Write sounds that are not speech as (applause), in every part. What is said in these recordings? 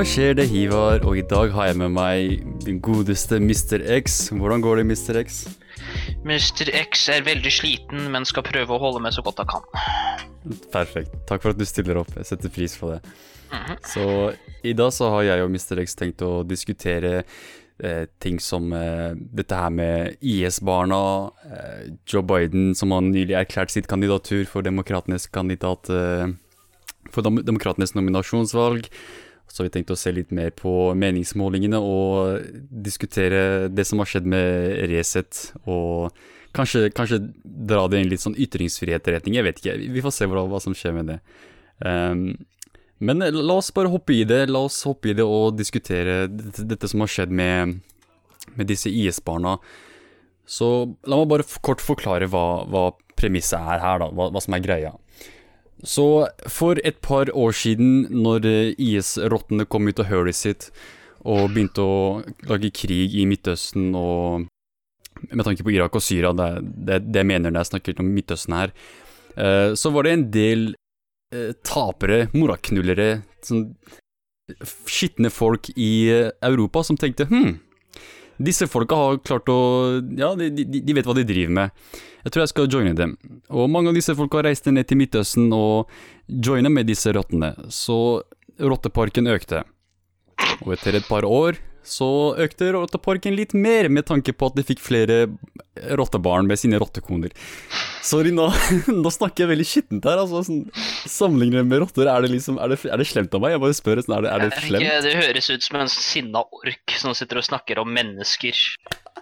Hva skjer? Det Hivar, og i dag har jeg med meg den godeste Mr. X. Hvordan går det, Mr. X? Mr. X er veldig sliten, men skal prøve å holde med så godt han kan. Perfekt. Takk for at du stiller opp. Jeg setter pris på det. Så i dag så har jeg og Mr. X tenkt å diskutere eh, ting som eh, dette her med IS-barna, eh, Joe Biden som har nylig erklært sitt kandidatur for demokratenes kandidat eh, For dem demokratenes nominasjonsvalg. Så har vi tenkt å se litt mer på meningsmålingene og diskutere det som har skjedd med Resett. Og kanskje, kanskje dra det i en litt sånn ytringsfrihet-retning. Jeg vet ikke, vi får se hva som skjer med det. Um, men la oss bare hoppe i det. La oss hoppe i det og diskutere dette, dette som har skjedd med, med disse IS-barna. Så la meg bare kort forklare hva, hva premisset er her, da. Hva, hva som er greia. Så for et par år siden, når IS-rottene kom ut av hølet sitt og begynte å lage krig i Midtøsten og med tanke på Irak og Syria, det det, det mener når jeg snakker om Midtøsten her, eh, så var det en del eh, tapere, moraknullere, sånn skitne folk i Europa som tenkte hm, disse folka har klart å Ja, de, de, de, vet hva de driver med. Jeg tror jeg skal joine dem. Og mange av disse folka reiste ned til Midtøsten og joina med disse rottene. Så rotteparken økte. Og etter et par år så økte rotteparken litt mer, med tanke på at de fikk flere rottebarn med sine rottekoner. Sorry, nå, (laughs) nå snakker jeg veldig skittent her. Altså, sånn, Sammenlignet med rotter, er det, liksom, er, det, er det slemt av meg? Jeg bare spør, sånn, er det, er det slemt? Ikke, det høres ut som en sinna ork som sitter og snakker om mennesker.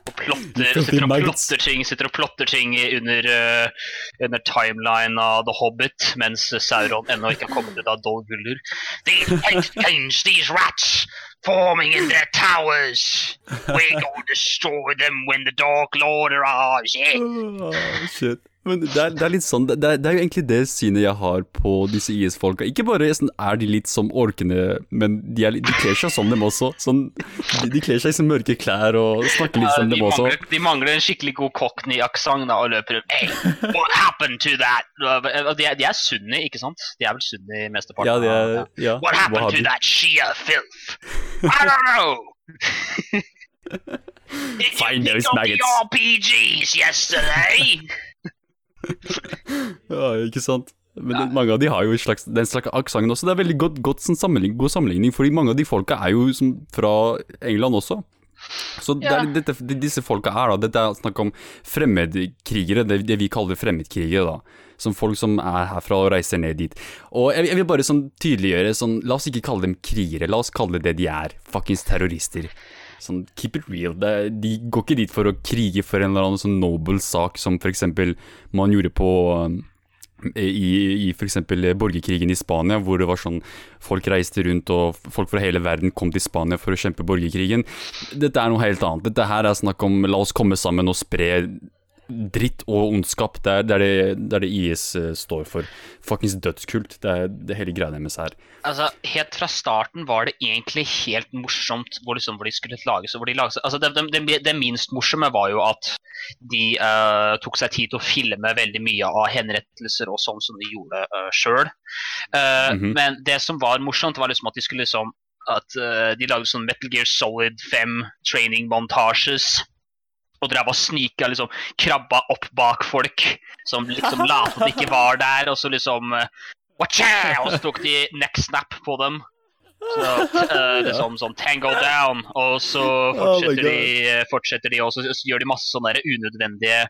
Og plotter, sitter og plotter ting, sitter og plotter ting under, uh, under timeline av The Hobbit, mens Sauron ennå ikke har kommet ut av Dol Guldur. These things, these rats! forming in their towers. We're going to destroy them when the Dark Lord arrives. Yeah. Oh, shit. Men det er, det er litt sånn, det er, det er, jo egentlig det synet jeg har på disse IS-folka. Ikke bare sånn, er de litt som orkene, men de, er, de kler seg som dem også. Sånn, de, de kler seg i sånn klær og snakker litt som de dem mangler, også. De mangler en skikkelig god cockney-aksent og løper rundt Hey, what happened to that? De er, de er sunni, ikke sant? De er vel sunni mesteparten? Ja, de er, ja. What happened to that Shia filth? I don't know! (laughs) Find those maggots. RPGs yesterday! (laughs) ja, ikke sant. Men ja. mange av de har jo slags, den slags aksenten også. Det er veldig godt, godt sånn sammenligning, god sammenligning, fordi mange av de folka er jo som fra England også. Så ja. det dette, disse folka er da, dette er snakk om fremmedkrigere, det, det, vi kaller fremmedkrigere. da Som folk som er herfra og reiser ned dit. Og jeg, jeg vil bare sånn tydeliggjøre sånn, La oss ikke kalle dem krigere, la oss kalle det det de er. Fuckings terrorister. Sånn, keep it real. De går ikke dit for å krige for en eller annen sånn noble sak, som f.eks. man gjorde på i, i f.eks. borgerkrigen i Spania, hvor det var sånn folk reiste rundt og folk fra hele verden kom til Spania for å kjempe borgerkrigen. Dette er noe helt annet. Dette her er snakk om la oss komme sammen og spre dritt og ondskap. Det er det, er det, det, er det IS uh, står for. Fuckings dødskult. Det er det hele greia deres her. Altså, Helt fra starten var det egentlig helt morsomt hvor, liksom, hvor de skulle lages. Hvor de lages. Altså, det, det, minst morsomme var jo at de uh, tok seg tid til å filme veldig mye av henrettelser og sånn som de gjorde uh, sjøl. Uh, mm -hmm. Men det som var morsomt, var liksom at de skulle liksom at uh, de lagde sånn Metal Gear Solid 5 training montages og drev og snika, liksom krabba opp bak folk som liksom lot som de ikke var der, og så liksom uh, Og så tok de neck snap på dem. Så, uh, liksom sånn tango down, og så fortsetter, oh de, eh, fortsetter de, og så gjør de masse sånne der unødvendige,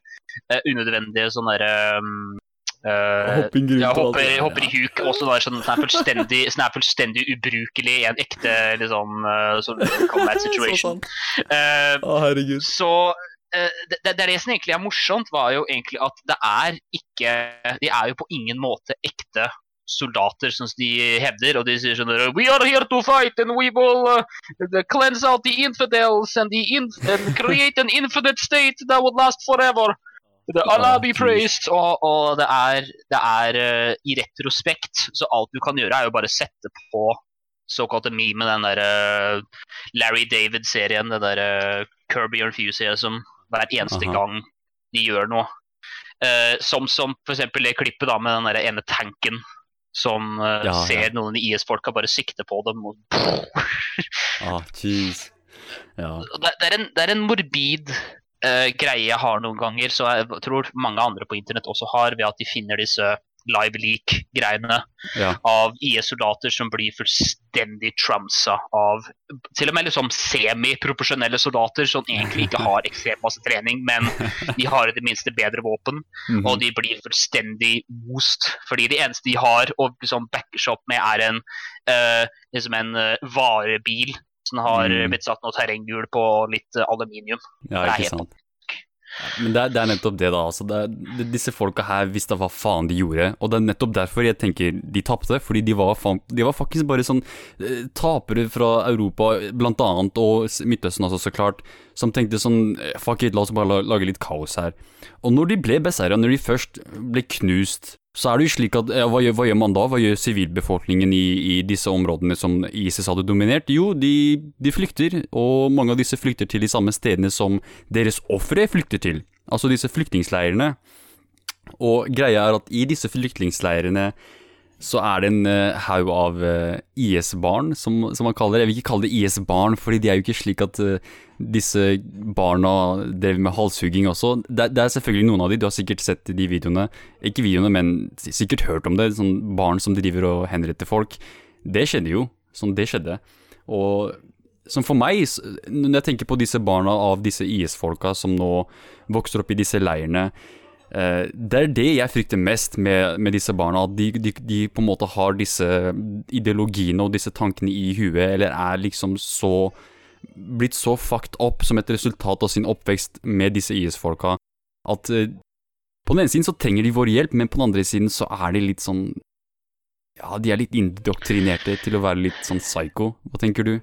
uh, unødvendige sånne um, Uh, Hopping ja, hopper, hopper, i huk. Også der, sånn, sånn, er fullstendig, sånn er fullstendig ubrukelig i en ekte liksom, uh, sånn (laughs) combat situation. Uh, oh, herregud. Så Eh, det, det, det, som egentlig er morsomt, var jo egentlig at det er ikke De er jo på ingen måte ekte soldater, som de hevder. Og de sier sånn We are here to fight, and we will uh, cleanse out the infidels and, the inf and create an infinite state that would last forever. The Allah be praised. Og, og det er, det er uh, i retrospekt, så alt du kan gjøre, er jo bare sette på såkalte meme, den der uh, Larry David-serien, den der uh, Kirby Enthusiasm hver eneste Aha. gang de gjør noe. Eh, som, som f.eks. det klippet da med den der ene tanken som eh, ja, ser ja. noen av IS-folka bare sikte på dem. Og... (laughs) ah, jeez. Ja. Det, det, er en, det, er en, morbid eh, greie jeg har noen ganger, så jeg tror mange andre på internett også har, ved at de finner disse live leak-greiene ja. av IS-soldater som blir fullstendig tramsa av til og med liksom semiprofesjonelle soldater som (laughs) egentlig ikke har ekstremt masse trening, men de har i det minste bedre våpen. Mm -hmm. Og de blir fullstendig most. Fordi det eneste de har å liksom backe seg opp med, er en, uh, liksom en uh, varebil som har mm. blitt satt noe terrenghjul på litt uh, aluminium. Ja, ikke sant. Men det er, det er, nettopp det, da. Altså, det er, disse folka her visste hva faen de gjorde. Og det er nettopp derfor jeg tenker de tapte. Fordi de var, faen, de var faktisk bare sånn eh, tapere fra Europa, blant annet, og Midtøsten også, så klart, som tenkte sånn eh, Fuck it, la oss bare lage litt kaos her. Og når de ble beseira, når de først ble knust så er det jo slik at hva, gjør, hva, gjør, man da? Hva gjør sivilbefolkningen i, i, disse områdene som ISIS hadde dominert? Jo, de, de, flykter, og mange av disse flykter til de samme stedene som deres ofre flykter til. Altså disse flyktningleirene. Og greia er at i disse flyktningleirene så er det en uh, haug av uh, IS-barn, som, som, man kaller det. Jeg vil ikke kalle det IS-barn, fordi de er jo ikke slik at uh, disse barna drev med halshugging også. Det, det, er selvfølgelig noen av de, du har sikkert sett de videoene. Ikke videoene, men sikkert hørt om det. Sånn barn som driver og henretter folk. Det skjedde jo. Sånn, det skjedde. Og som for meg, når jeg tenker på disse barna av disse IS-folka som nå vokser opp i disse leirene det er det jeg frykter mest med, med disse barna. At de, de, de, på en måte har disse ideologiene og disse tankene i huet, eller er liksom så blitt så fucked up som et resultat av sin oppvekst med disse IS-folka, at uh, på den ene siden så trenger de vår hjelp, men på den andre siden så er de litt sånn Ja, de er litt indoktrinerte til å være litt sånn psycho. Hva tenker du?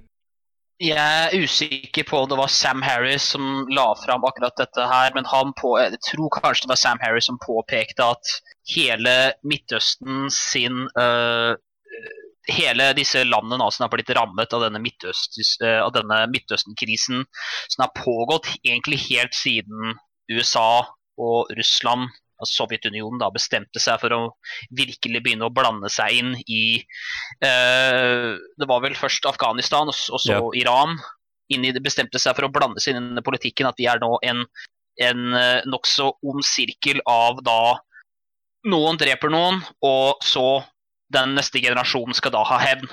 Jeg er usikker på om det var Sam Harris som la fram akkurat dette her, men på, jeg tror kanskje det var Sam Harris som påpekte at hele Midtøsten sin uh, Hele disse landene som har blitt rammet av denne, Midtøst, uh, denne Midtøsten-krisen, som har pågått egentlig helt siden USA og Russland Sovjetunionen da bestemte seg for å virkelig begynne å blande seg inn i eh, Det var vel først Afghanistan og så ja. Iran. Inni bestemte seg for å blande seg inn i politikken. At de er nå en, en uh, nokså ond sirkel av da noen dreper noen, og så den neste generasjonen skal da ha hevn.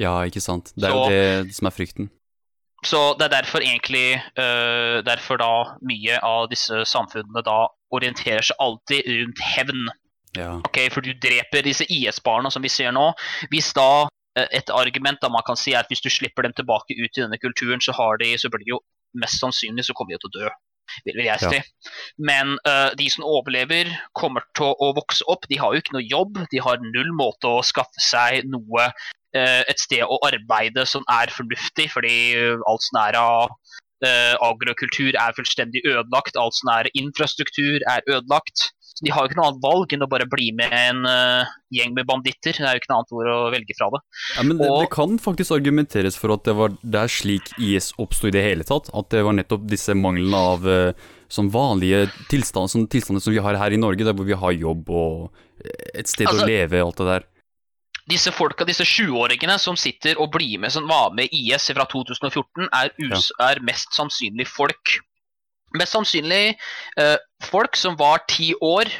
Ja, ikke sant. Det er jo det som er frykten. Så det er derfor egentlig uh, derfor da mye av disse samfunnene da orienterer seg alltid rundt hevn. Ja. Ok, for du dreper disse IS-barna som vi ser nå. Hvis da uh, et argument da man kan si er at hvis du slipper dem tilbake ut i denne kulturen, så, har de, så blir de jo mest sannsynlig så kommer de til å dø. Vil jeg si. Ja. Men uh, de som overlever, kommer til å vokse opp. De har jo ikke noe jobb. De har null måte å skaffe seg noe uh, et sted å arbeide som er fornuftig, fordi alt som er av uh, agrokultur er fullstendig ødelagt, alt som er infrastruktur er ødelagt. Så De har jo ikke noe annet valg enn å bare bli med en uh, gjeng med banditter. Det er jo ikke noe annet ord å velge fra det. Ja, men det, Og, det kan faktisk argumenteres for at det, var, det er slik IS oppsto i det hele tatt. At det var nettopp disse manglene av uh, sånn vanlige tilstander, sånn tilstander som vi har her i Norge, der hvor vi har jobb og et sted altså, å leve og alt det der disse folka, disse 20-åringene som sitter og blir med, som var med IS fra 2014, er, us, ja. er mest sannsynlig folk. Mest sannsynlig eh, folk som var ti år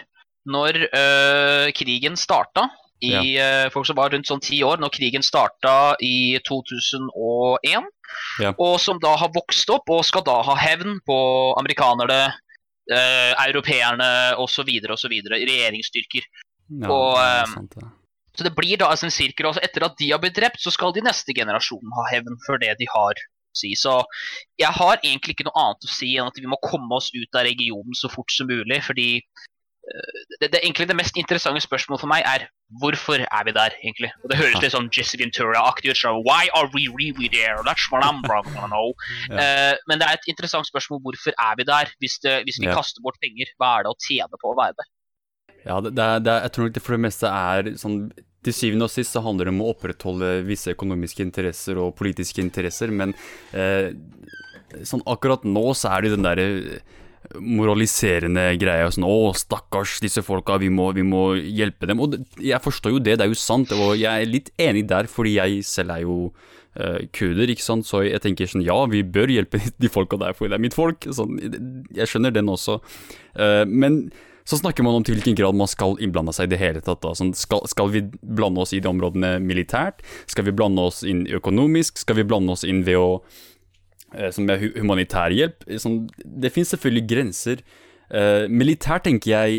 når eh, krigen starta. I, ja. eh, folk som var rundt sånn ti år når krigen starta i 2001. Ja. Og som da har vokst opp og skal da ha hevn på amerikanerne, eh, europeerne osv. osv. Regjeringsstyrker. Ja, og, Så det blir da altså en sirkel. Altså etter at de har blitt drept, så skal de neste generasjonen ha hevn for det de har si. Så jeg har egentlig ikke noe annet å si enn at vi må komme oss ut av regionen så fort som mulig. Fordi uh, det, det, egentlig det mest interessante spørsmålet for meg er hvorfor er vi der, egentlig? Og Det høres litt sånn Jesse Ventura-aktig ut. Så why are we really there? That's what I'm wrong, I know. ja. uh, men det er et interessant spørsmål. Hvorfor er vi der? Hvis, det, hvis vi ja. kaster bort penger, hva er det å tjene på å være der? Ja, det, det, jeg tror nok det for det meste er sånn Til syvende og sist så handler det om å opprettholde visse økonomiske interesser og politiske interesser, men eh, sånn akkurat nå så er det den derre moraliserende greia. Sånn 'Å, stakkars disse folka, vi må, vi må hjelpe dem'. Og det, jeg forstår jo det, det er jo sant, og jeg er litt enig der, fordi jeg selv er jo uh, kurder, ikke sant, så jeg tenker sånn ja, vi bør hjelpe de folka der, fordi det er mitt folk. Sånn, jeg skjønner den også. Uh, men så snakker man om til hvilken grad man skal innblande seg i det hele tatt. Sånn, skal, skal, vi blande oss i de områdene militært? Skal vi blande oss inn økonomisk? Skal vi blande oss inn ved å Eh, som er humanitær hjelp. Sånn, det finnes selvfølgelig grenser. Uh, militær tenker jeg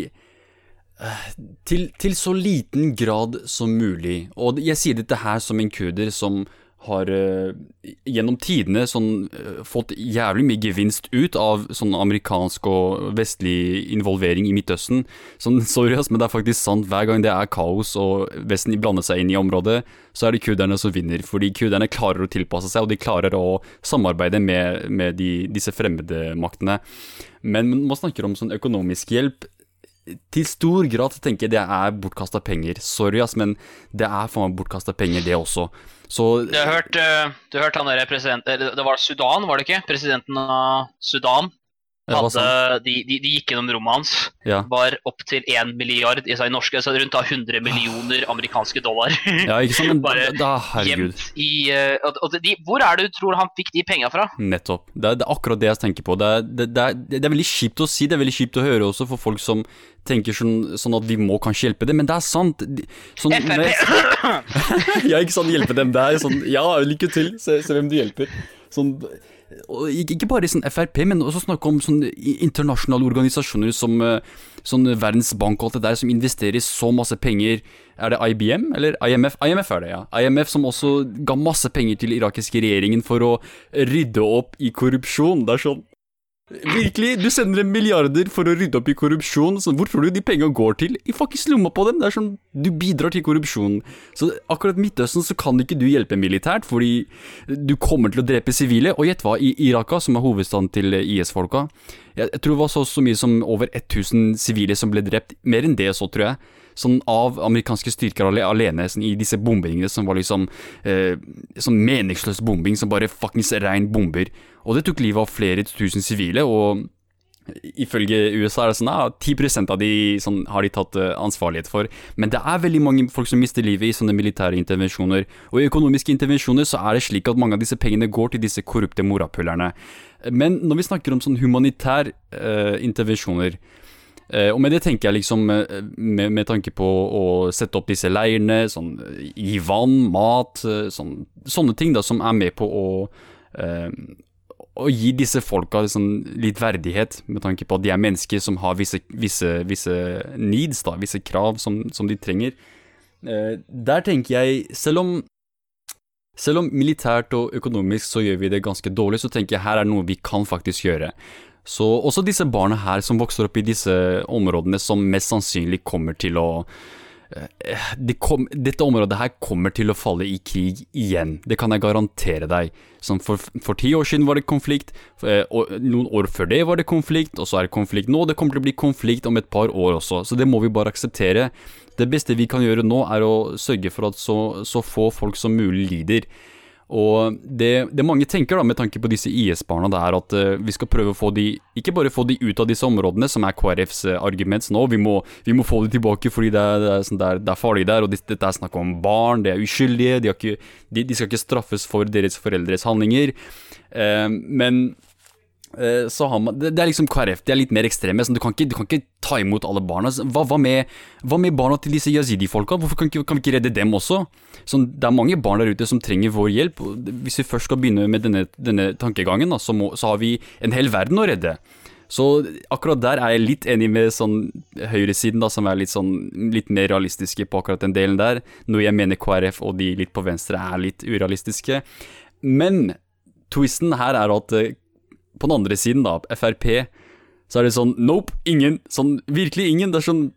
uh, til, til, så liten grad som mulig. Og jeg sier dette her som en kurder som har uh, gjennom tidene sånn, uh, fått jævlig mye gevinst ut av sånn amerikansk og vestlig involvering i Midtøsten. Sånn, (laughs) sorry, ass, men det er faktisk sant. Hver gang det er kaos og Vesten blander seg inn i området, så er det kurderne som vinner. Fordi kurderne klarer å tilpasse seg, og de klarer å samarbeide med, med de, disse fremmede maktene. Men man snakker om sånn økonomisk hjelp til stor grad tenker jeg det er bortkasta penger. Sorry, ass, men det er faen meg bortkasta penger, det også. Så Du har hørt, uh, du har hørt han der president... Det var Sudan, var det ikke? Presidenten av Sudan hadde, de, de, de, gikk gjennom rommet hans. Ja. Var opp til 1 milliard i seg norske, så rundt 100 millioner amerikanske dollar. (laughs) Ja, ikke sant, men (laughs) Bare da, herregud. I, og, og de, hvor er det du tror han fikk de penga fra? Nettopp. Det er, det er, akkurat det jeg tenker på. Det er, det, er, det er, veldig kjipt å si, det er veldig kjipt å høre også for folk som tenker sånn, sånn at vi må kanskje hjelpe dem, men det er sant. Sånn, med, (laughs) ja, ikke sant, hjelpe dem. Det er sånn Ja, lykke til, se, se hvem du hjelper. Sånn ikke bare i sånn Frp, men også snakke om sånn internasjonale organisasjoner som eh, sånn Verdensbank og alt det der, som investerer så masse penger. Er det IBM, eller IMF? IMF er det, ja. IMF som også ga masse penger til irakiske regjeringen for å rydde opp i korrupsjon. Det er sånn Virkelig, du sender dem milliarder for å rydde opp i korrupsjon. Så hvor tror du de pengene går til? I fuckings lomma på dem. Det er sånn, Du bidrar til korrupsjon. Så akkurat Midtøsten så kan ikke du hjelpe militært, fordi du kommer til å drepe sivile. Og gjett hva, i Iraka, som er hovedstaden til IS-folka, jeg, tror det var så, så mye som over 1000 sivile som ble drept. Mer enn det så, tror jeg sånn av amerikanske styrker alene sånn, i disse bombingene som var liksom eh, sånn meningsløs bombing, som bare fuckings rein bomber. Og det tok livet av flere tusen sivile, og Ifølge USA er det sånn ja, 10 av de sånn, har de tatt uh, ansvarlighet for. Men det er veldig mange folk som mister livet i sånne militære intervensjoner. Og i økonomiske intervensjoner så er det slik at mange av disse pengene går til disse korrupte morapulerne. Men når vi snakker om sånn humanitære eh, intervensjoner, Eh, og med det tenker jeg liksom eh, med, med, tanke på å sette opp disse leirene, sånn, gi vann, mat, eh, sånn, sånne ting da som er med på å å gi disse folka liksom, litt verdighet, med tanke på at de er mennesker som har visse, visse, visse needs, da, visse krav som, som de trenger. Eh, der tenker jeg, selv om selv om militært og økonomisk så gjør vi det ganske dårlig, så tenker jeg her er noe vi kan faktisk gjøre. Så også disse barna her som vokser opp i disse områdene, som mest sannsynlig kommer til å eh, de kom, dette området her kommer til å falle i krig igjen. Det kan jeg garantere deg. Som for, for ti år siden var det konflikt, eh, og noen år før det var det konflikt, og så er det konflikt nå. Det kommer til å bli konflikt om et par år også, så det må vi bare akseptere. Det beste vi kan gjøre nå, er å sørge for at så, så få folk som mulig lider. Og det, det, mange tenker da med tanke på disse IS-barna, det er at uh, vi skal prøve å få de Ikke bare få de ut av disse områdene, som er KrFs uh, argument nå, vi må, vi må, få de tilbake fordi det er, det er, sånn det er farlig der, og dette er snakk om barn, de er uskyldige, de, ikke, de, de, skal ikke straffes for deres foreldres handlinger. Uh, men Eh, så har man, det, er liksom KrF, de er litt mer ekstreme. Sånn, du, kan ikke, du, kan ikke, ta imot alle barna. Hva, hva, med, hva med, barna til disse yazidi-folka? Hvorfor kan, kan, vi ikke redde dem også? Sånn, det er mange barn der ute som trenger vår hjelp. Hvis vi først skal begynne med denne, denne tankegangen, da, så, må, så, har vi en hel verden å redde. Så akkurat der er jeg litt enig med sånn høyresiden, da, som er litt, sånn, litt mer realistiske på akkurat den delen der. Noe jeg mener KrF og de litt på venstre er litt urealistiske. Men twisten her er at eh, på den andre siden, da, Frp, så er det sånn nope, ingen. Sånn virkelig ingen. Det er sånn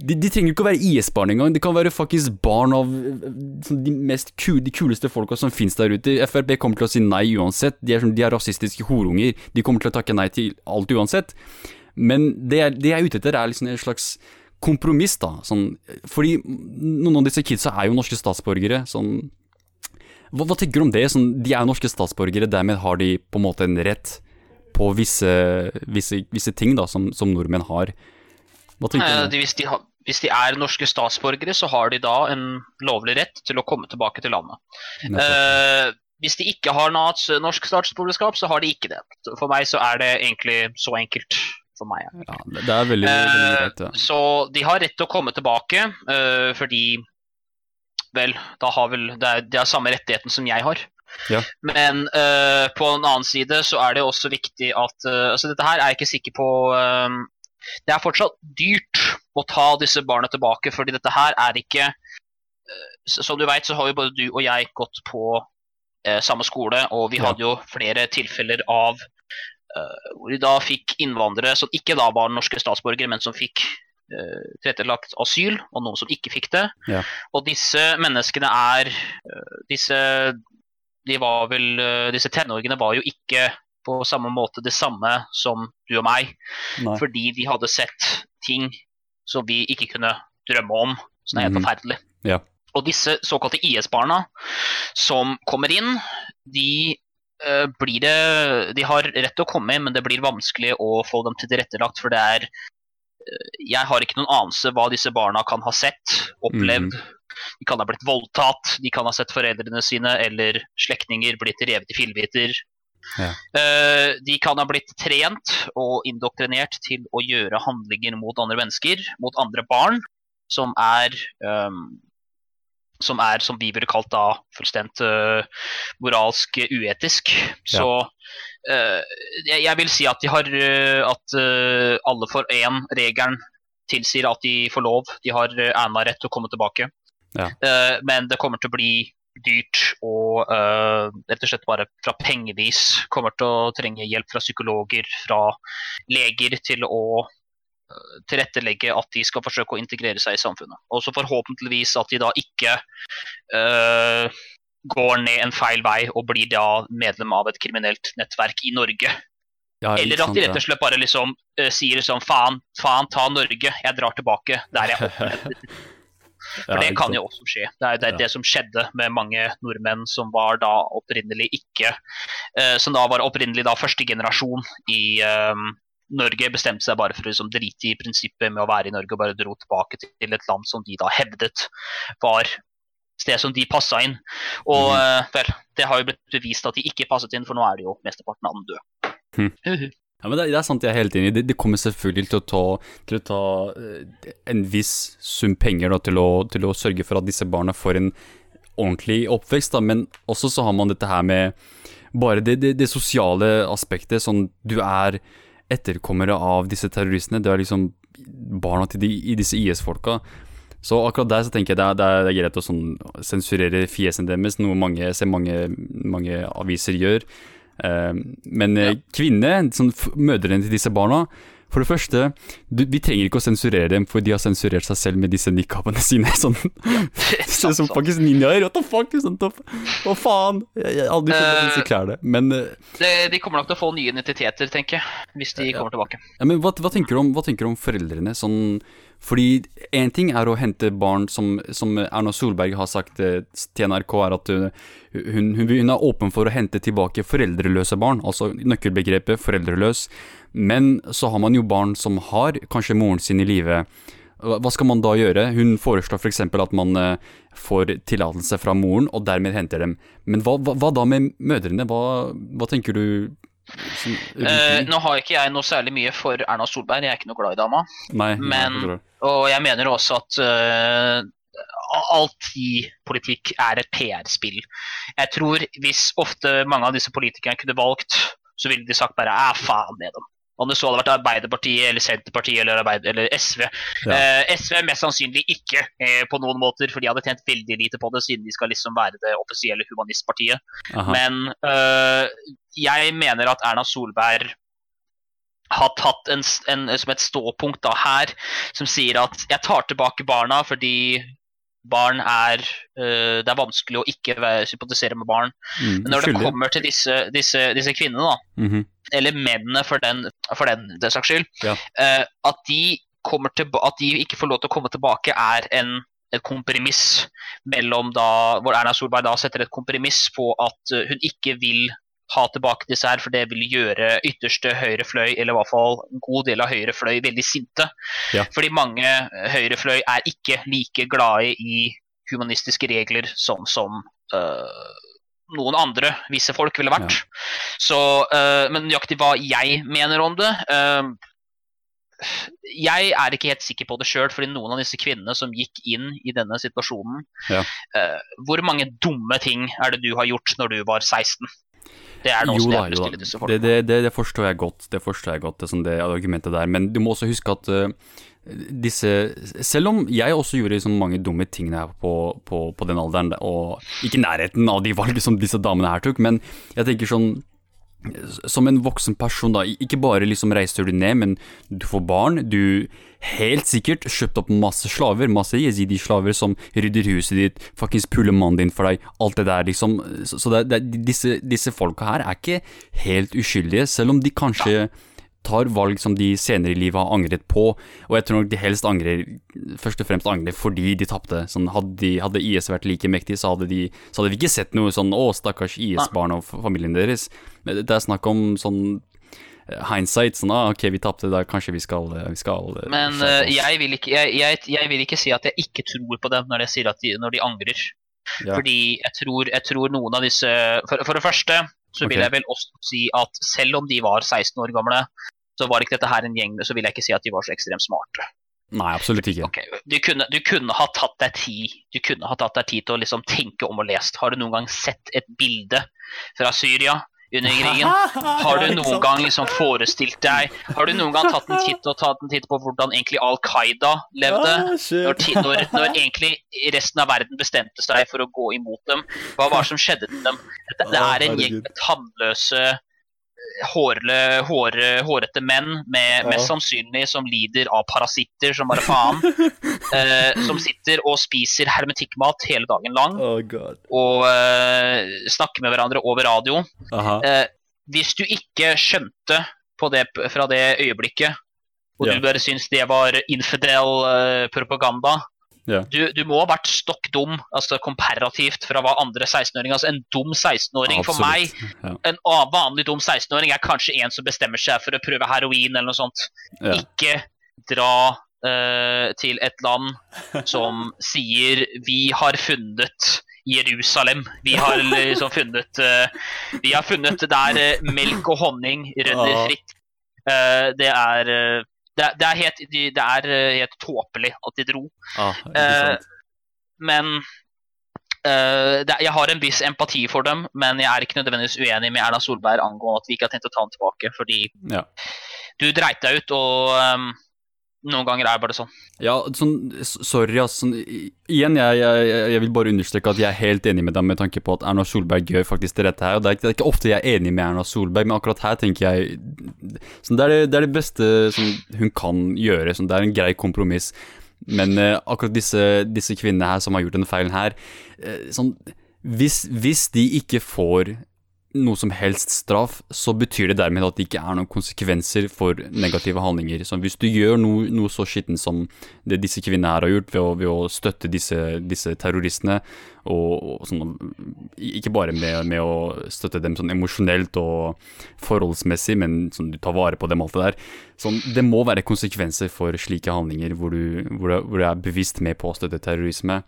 de, de trenger ikke å være IS-barn engang. De kan være faktisk barn av sånn, de mest kul, de kuleste folka som finnes der ute. Frp kommer til å si nei uansett. De er, sånn, de er rasistiske horunger. De kommer til å takke nei til alt uansett. Men det jeg, det jeg er ute etter, er liksom en slags kompromiss, da. Sånn, fordi noen av disse kidsa er jo norske statsborgere. Sånn hva, hva tenker du om det? Sånn, de er norske statsborgere, dermed har de på en måte en rett på visse, visse, visse ting da, som, som, nordmenn har. Hva tenker du? Hvis de, har, hvis de er norske statsborgere, så har de da en lovlig rett til å komme tilbake til landet. Uh, hvis de ikke har norsk statsborgerskap, så har de ikke det. For meg så er det egentlig så enkelt. For meg. Ja, det er veldig, veldig rett, Ja. Så de har rett til å komme tilbake, uh, fordi Vel, da har vel det er, det er samme rettigheten som jeg har. Ja. Men uh, på en annen side så er det også viktig at uh, altså Dette her er jeg ikke sikker på um, Det er fortsatt dyrt å ta disse barna tilbake, fordi dette her er ikke Som du vet, så har jo både du og jeg gått på samme skole, og vi ja. hadde jo flere tilfeller av hvor vi da fikk innvandrere som ikke da var norske statsborgere, men som fikk tilrettelagt asyl, og noen som ikke fikk det. Ja. Og disse menneskene er Disse de var vel, eh, disse tenåringene var jo ikke på samme måte det samme som du og meg. Nei. Fordi de hadde sett ting som vi ikke kunne drømme om. Som er helt mm. forferdelig. Ja. Og disse såkalte IS-barna som kommer inn, de uh, blir det De har rett til å komme inn, men det blir vanskelig å få dem tilrettelagt. For det er Jeg har ikke noen anelse hva disse barna kan ha sett, opplevd. Mm. De kan ha blitt voldtatt, de kan ha sett foreldrene sine eller slektninger blitt revet i fillebiter. Ja. Uh, de kan ha blitt trent og indoktrinert til å gjøre handlinger mot andre mennesker, mot andre barn, som er um, som er, som vi ville kalt da, fullstendig uh, moralsk uetisk. Ja. Så jeg, jeg, vil si at de har at alle for én regelen tilsier at de får lov. De har ena rett til å komme tilbake. Ja. Men det kommer til å bli dyrt og rett og slett bare fra pengevis kommer til å trenge hjelp fra psykologer, fra leger til å tilrettelegge at de skal forsøke å integrere seg i samfunnet. Og så forhåpentligvis at de da ikke går ned en feil vei og blir da medlem av et kriminelt nettverk i Norge. Ja, Eller at de rett og slett bare liksom sier sånn faen, faen ta Norge, jeg drar tilbake der jeg (laughs) opprettet. For det kan jo også skje. Det er det, det, som skjedde med mange nordmenn som var da opprinnelig ikke uh, Som da var opprinnelig da første generasjon i um, Norge bestemte seg bare for å liksom, drite i prinsippet med å være i Norge og bare dro tilbake til et land som de da hevdet var sted som de passa inn. Og mm. vel, det har jo blitt bevist at de ikke passet inn, for nå er det jo mesteparten av dem døde. Mm. Ja, men det, det, er sant, jeg er helt enig. Det, det kommer selvfølgelig til å ta, til å ta uh, en viss sum penger da, til, å, til, å, sørge for at disse barna får en ordentlig oppvekst, da. men også så har man dette her med bare det, det sosiale aspektet. Sånn du er etterkommere av disse terroristene. Du er liksom barna til de, i disse IS-folka. Så akkurat der så tenker jeg det er, det er greit å sånn sensurere fjesene deres, noe mange, ser mange, mange aviser gjør. Uh, men eh, ja. kvinner, sånn, mødrene til disse barna for det første, du, vi trenger ikke å sensurere dem, for de har sensurert seg selv med disse nikabene (laughs) sine. Sånn, sånn (laughs) som faktisk ninjaer. What the fuck? Sånn, hva faen? Jeg har aldri funnet disse klærne. Men uh, det, De kommer nok til å få nye identiteter, tenker jeg, hvis de ja, kommer tilbake. Ja, men hva, hva, tenker om, hva, tenker du om, foreldrene? Sånn, fordi én ting er å hente barn som, som Erna Solberg har sagt eh, til NRK, er at hun, hun, hun er åpen for å hente tilbake foreldreløse barn. Altså nøkkelbegrepet foreldreløs. Men så har man jo barn som har kanskje moren sin i live. Hva skal man da gjøre? Hun foreslår f.eks. For at man eh, får tillatelse fra moren, og dermed henter dem. Men hva, hva, hva da med mødrene? Hva, hva tenker du Uh, nå har ikke jeg noe særlig mye for Erna Solberg, jeg er ikke noe glad i dama. Nei, Men, jeg og jeg mener også at uh, alt i politikk er et PR-spill. Jeg tror hvis ofte mange av disse politikerne kunne valgt, så ville de sagt bare 'æ, faen med dem'. Om det så hadde vært Arbeiderpartiet eller Senterpartiet eller, Arbeid eller SV. Ja. Eh, SV mest sannsynlig ikke eh, på noen måter, for de hadde tjent veldig lite på det, siden de skal liksom være det offisielle humanistpartiet. Aha. Men eh, jeg mener at Erna Solberg har tatt en, en, som et ståpunkt da her, som sier at jeg tar tilbake barna fordi barn er uh, Det er vanskelig å ikke sympatisere med barn. Mm, Men når det kommer til disse, disse, disse kvinnene, da, mm -hmm. eller mennene for den, for den det saks skyld, ja. uh, at, de til, at de ikke får lov til å komme tilbake, er en, et kompromiss mellom da, hvor Erna Solberg da setter et kompromiss på at hun ikke vil ha tilbake disse her, for det vil gjøre ytterste høyre fløy, eller i hvert fall en god del av høyre fløy, veldig sinte. Ja. Fordi mange høyre fløy er ikke like glade i humanistiske regler som, som uh, noen andre visse folk ville vært. Ja. Så, uh, men nøyaktig hva jeg mener om det uh, jeg er ikke helt sikker på det sjøl, fordi noen av disse kvinnene som gikk inn i denne situasjonen ja. Hvor mange dumme ting er det du har gjort når du var 16? Det er noe som jeg vil disse det, det, det, det, forstår jeg godt, det forstår jeg godt, det, sånn det argumentet der. Men du må også huske at uh, disse Selv om jeg også gjorde så mange dumme ting da jeg var på, på, på, den alderen, og ikke nærheten av de valgene som disse damene her tok, men jeg tenker sånn som en voksen person, da, ikke bare liksom reiser du ned, men du får barn. Du helt sikkert kjøpt opp masse slaver, masse jezidi-slaver som rydder huset ditt, fuckings puler mannen din for deg, alt det der, liksom. Så det, det, disse, disse folka her er ikke helt uskyldige, selv om de kanskje tar valg som de senere i livet har angret på, og jeg tror nok de helst angrer først og fremst angrer fordi de tapte. Sånn, hadde, hadde, IS vært like mektig, så hadde, de, så hadde vi ikke sett noe sånn 'Å, stakkars IS-barn og familien deres'. Det er snakk om sånn hindsight. Sånn, ah, ok, vi tapte, da kanskje vi skal, eh, vi skal eh, Men uh, jeg, vil ikke, jeg, jeg, jeg, vil ikke, si at jeg ikke tror på dem når jeg sier at de, når de angrer. Ja. Fordi jeg tror, jeg tror, noen av disse For, for det første så vil okay. jeg vel også si at selv om de var 16 år gamle, så var ikke dette her en gjeng så vil jeg ikke si at de var så ekstremt smarte. Nei, absolutt ikke. Okay. Du, kunne, du, kunne, ha tatt deg tid Du kunne ha tatt deg tid til å liksom tenke om og lest. Har du noen gang sett et bilde fra Syria under (laughs) krigen? Har du noen gang liksom forestilt deg Har du noen gang tatt en titt og tatt en titt på hvordan egentlig Al Qaida levde? Ah, når, når, når, egentlig resten av verden bestemte seg for å gå imot dem? Hva var det som skjedde til dem? Det, det er en gjeng med tannløse hårle, håre, hårete menn med ja. mest sannsynlig som lider av parasitter som bare faen. (laughs) eh, som sitter og spiser hermetikkmat hele dagen lang. Oh, og eh, snakker med hverandre over radio. Eh, hvis du ikke skjønte det, fra det øyeblikket, og ja. du bare syns det var infidel uh, propaganda, Yeah. Du, du, må ha vært stokk dum, altså komparativt fra hva andre 16-åringer altså En dum 16-åring for meg, ja. en vanlig dum 16-åring er kanskje en som bestemmer seg for å prøve heroin eller noe sånt. Ja. Ikke dra uh, til et land som (laughs) sier 'vi har funnet Jerusalem. Vi har liksom funnet uh, Vi har funnet der uh, melk og honning rønner fritt. det er det, det, er helt, det er eh, helt tåpelig at de dro. Ah, eh, men eh, det, jeg har en viss empati for dem, men jeg er ikke nødvendigvis uenig med Erna Solberg angående at vi ikke har tenkt å ta den tilbake. Fordi ja. du dreit deg ut, og um, noen ganger er det bare sånn. Ja, sånn, sorry, ass. Sånn, igjen, jeg, jeg, jeg, vil bare understreke at jeg er helt enig med deg med tanke på at Erna Solberg gjør faktisk det rette her. og Det er, ikke, det er ikke ofte jeg er enig med Erna Solberg, men akkurat her tenker jeg sånn, det, er det, det, er det, beste hun kan gjøre. Sånn, det er en grei kompromiss. Men eh, akkurat disse, disse, kvinnene her som har gjort denne feilen her eh, sånn, hvis, hvis de ikke får noe som helst straff, så betyr det dermed at det ikke er noen konsekvenser for negative handlinger. Så hvis du gjør noe, noe så skittent som det disse kvinnene her har gjort, ved å, ved å støtte disse, disse terroristene, og, og sånn, ikke bare med, med, å støtte dem sånn emosjonelt og forholdsmessig, men sånn, du tar vare på dem, alt det der. Sånn, det må være konsekvenser for slike handlinger hvor du, hvor du, hvor du er bevisst med på å støtte terrorisme.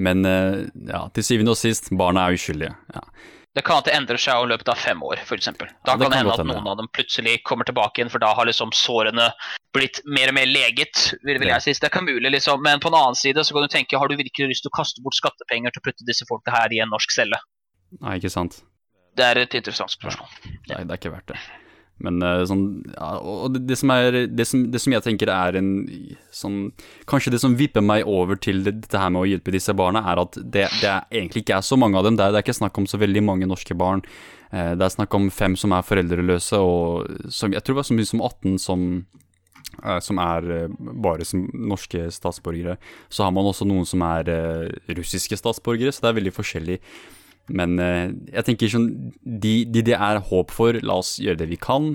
Men eh, ja, til syvende og sist, barna er uskyldige. ja. Det kan at det endrer seg i løpet av fem år, f.eks. Da ja, kan det hende at noen av dem plutselig kommer tilbake igjen, for da har liksom sårene blitt mer og mer leget. vil, vil jeg si. Det er ikke mulig, liksom. Men på en annen side så kan du tenke, har du virkelig lyst til å kaste bort skattepenger til å putte disse folka her i en norsk celle? Nei, ikke sant. Det er et interessant spørsmål. Ja. Nei, det er ikke verdt det. Men uh, sånn ja, Og det, som er det som, det som, jeg tenker er en sånn Kanskje det som vipper meg over til det, dette her med å hjelpe disse barna, er at det, er egentlig ikke er så mange av dem. Det er, det er ikke snakk om så veldig mange norske barn. Uh, det er snakk om fem som er foreldreløse, og som, jeg tror det var så mye som 18 som uh, som er bare som norske statsborgere. Så har man også noen som er russiske statsborgere, så det er veldig forskjellig. Men eh, jeg tenker sånn de, de, det er håp for, la oss gjøre det vi kan.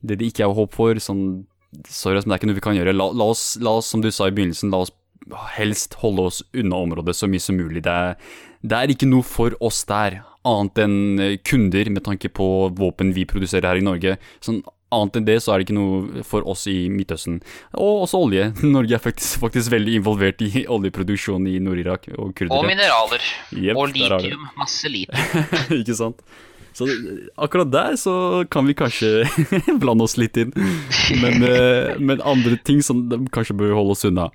Det det ikke er håp for, sånn Sorry, men det er ikke noe vi kan gjøre. La, la, oss, la oss, som du sa i begynnelsen, la oss helst holde oss unna området så mye som mulig. Det er, det er ikke noe for oss der, annet enn kunder med tanke på våpen vi produserer her i Norge. Sånn Annet enn det så er det ikke noe for oss i Midtøsten. Og også olje. (laughs) Norge er faktisk, faktisk veldig involvert i oljeproduksjon i Nord-Irak og. Og mineraler. Yep, og litium. Masse litium. (laughs) ikke sant? Så akkurat der så kan vi kanskje (laughs) blande oss litt inn. Men, men, andre ting som kanskje bør holde oss unna.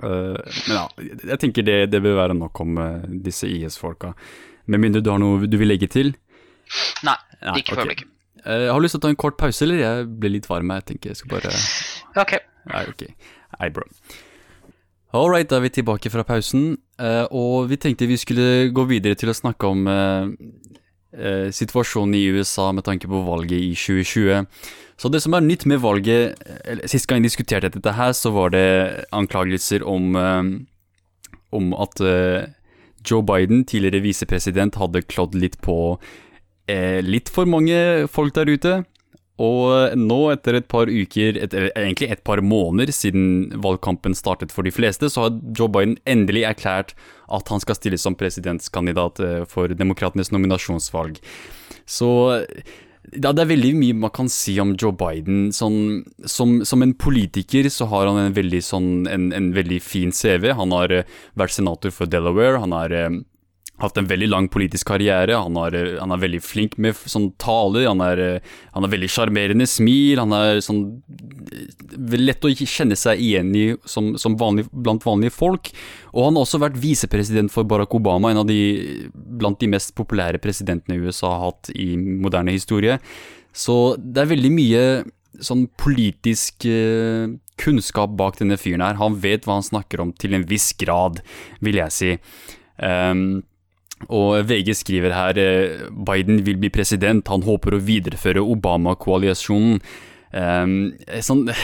Men ja, jeg tenker det, det bør være nok om disse IS-folka. Med mindre du har noe du vil legge til? Nei, ikke for øyeblikket. Jeg har lyst til å ta en kort pause, eller? Jeg blir litt varm. Jeg tenker jeg skal bare Ok. Nei, ok. Nei, bro. All right, da er vi tilbake fra pausen. Og vi tenkte vi skulle gå videre til å snakke om situasjonen i USA med tanke på valget i 2020. Så det som er nytt med valget Sist gang jeg diskuterte dette her, så var det anklagelser om, om at Joe Biden, tidligere visepresident, hadde klådd litt på eh, litt for mange folk der ute. Og nå, etter et par uker, et, egentlig et par måneder siden valgkampen startet for de fleste, så har Joe Biden endelig erklært at han skal stille som presidentskandidat for demokratenes nominasjonsvalg. Så ja, det er veldig mye man kan si om Joe Biden. Sånn, som, som, en politiker så har han en veldig, sånn, en, en veldig fin CV. Han har vært senator for Delaware. Han har hatt en veldig lang politisk karriere. Han, har, han er veldig flink med sånn taler. Han er, han er veldig sjarmerende smil. Han er sånn lett å kjenne seg igjen i som, som vanlig, blant vanlige folk. Og han har også vært visepresident for Barack Obama, en av de blant de mest populære presidentene USA har hatt i moderne historie. Så det er veldig mye sånn politisk eh, kunnskap bak denne fyren her. Han vet hva han snakker om til en viss grad, vil jeg si. Um, og VG skriver her Biden vil bli president, han håper å videreføre Obama-koalisjonen. Um, sånn (laughs)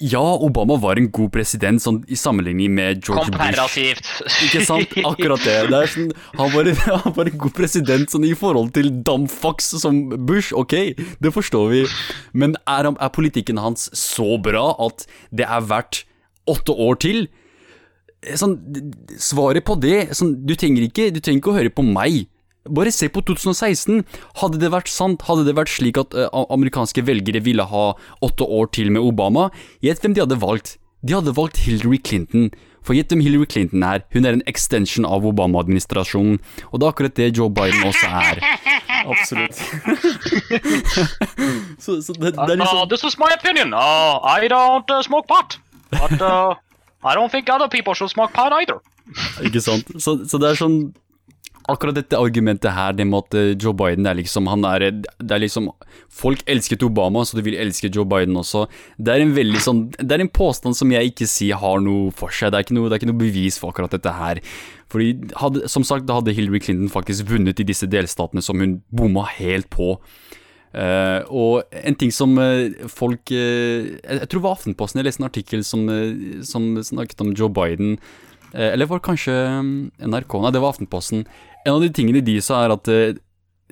Ja, Obama var en god president sånn, i sammenligning med George Komparativt. Bush. Ikke sant? Akkurat det. det sånn, han, var en, (laughs) han, var en, god president sånn, i forhold til Damfax som Bush. Ok, det forstår vi. Men er, er politikken hans så bra at det er verdt åtte år til? Sånn, Svaret på det sånn, du, trenger ikke, du trenger ikke å høre på meg. Bare se på 2016. Hadde det vært sant, hadde det vært slik at uh, amerikanske velgere ville ha åtte år til med Obama, gjett hvem de hadde valgt. De hadde valgt Hillary Clinton. For gjett hvem Hillary Clinton er. Hun er en extension av Obama-administrasjonen. Og det er akkurat det Joe Biden også er. (laughs) Absolutt. (laughs) så, så det, det, er liksom uh, This is my opinion. Uh, I don't uh, smoke pot. But uh, i don't think other people should smoke pot either. Ikke sant. Så, så, det er sånn Akkurat dette argumentet her, det med at eh, Joe Biden er liksom Han er Det er liksom Folk elsket Obama, så du vil elske Joe Biden også. Det er en veldig sånn Det er en påstand som jeg ikke sier har noe for seg. Det er ikke noe, det er ikke noe bevis for akkurat dette her. Fordi, hadde, som sagt, da hadde Hillary Clinton faktisk vunnet i disse delstatene som hun bomma helt på. Uh, og en ting som uh, folk uh, Jeg tror det var Aftenposten jeg leste en artikkel som, som snakket om Joe Biden. eller var det kanskje NRK? Nei, det var Aftenposten. En av de tingene de sa, er at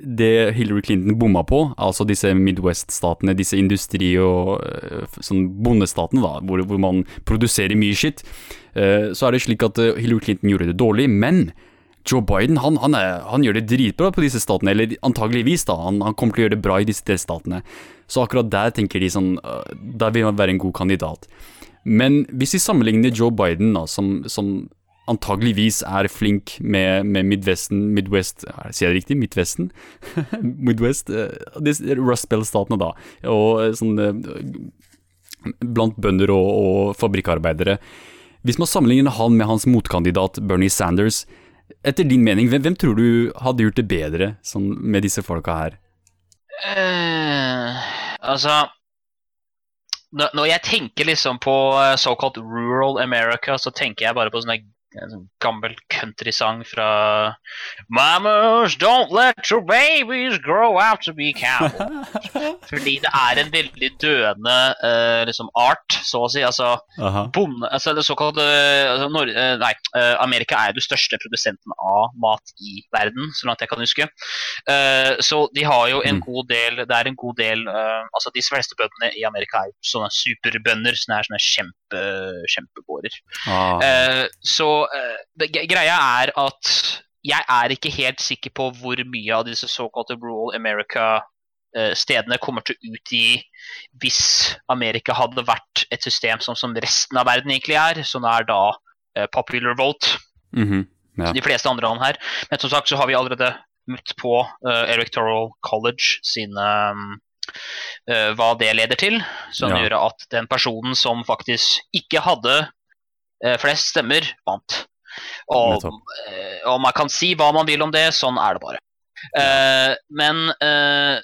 det Hillary Clinton bomma på, altså disse Midwest-statene, disse industri- og sånn bondestatene, da, hvor, hvor, man produserer mye skitt, så er det slik at Hillary Clinton gjorde det dårlig, men Joe Biden han, han, er, han, gjør det dritbra på disse statene, eller antageligvis, da. Han, han, kommer til å gjøre det bra i disse delstatene. Så akkurat der tenker de sånn uh, Der vil han være en god kandidat. Men hvis vi sammenligner Joe Biden, da, som, som antageligvis er flink med, med Midvesten Midwest Sier jeg det riktig? Midtvesten? (laughs) Midwest? Uh, Rust Bell-statene, da. Og uh, sånn Blant bønder og, og fabrikkarbeidere. Hvis man sammenligner han med hans motkandidat Bernie Sanders, etter din mening, hvem, hvem, tror du hadde gjort det bedre sånn, med disse folka her? Uh, altså Når jeg tenker liksom på uh, såkalt rural America, så tenker jeg bare på sånne en sånn gammel countrysang fra Mamas, don't let your babies grow out to be cowboys. (laughs) Fordi det er en veldig døende uh, liksom art, så å si. Altså, bonde, altså det såkalte altså, Nord uh, Nei, uh, Amerika er jo den største produsenten av mat i verden, så langt jeg kan huske. så de har jo en mm. god del Det er en god del Altså de fleste bøndene i Amerika er sånne superbønder, sånne, her, sånne kjempe, kjempegårder. Ah. så det, greia er at jeg er ikke helt sikker på hvor mye av disse såkalte rural America-stedene kommer til å utgi hvis Amerika hadde vært et system som, som resten av verden egentlig er, som er da uh, popular vote. Mm -hmm. ja. De fleste andre land her. Men som sagt så har vi allerede møtt på uh, Electoral College sine um, uh, hva det leder til. Som ja. gjør at den personen som faktisk ikke hadde flest stemmer, vant. Og, eh, og, man kan si hva man vil om det, sånn er det bare. Uh, men uh,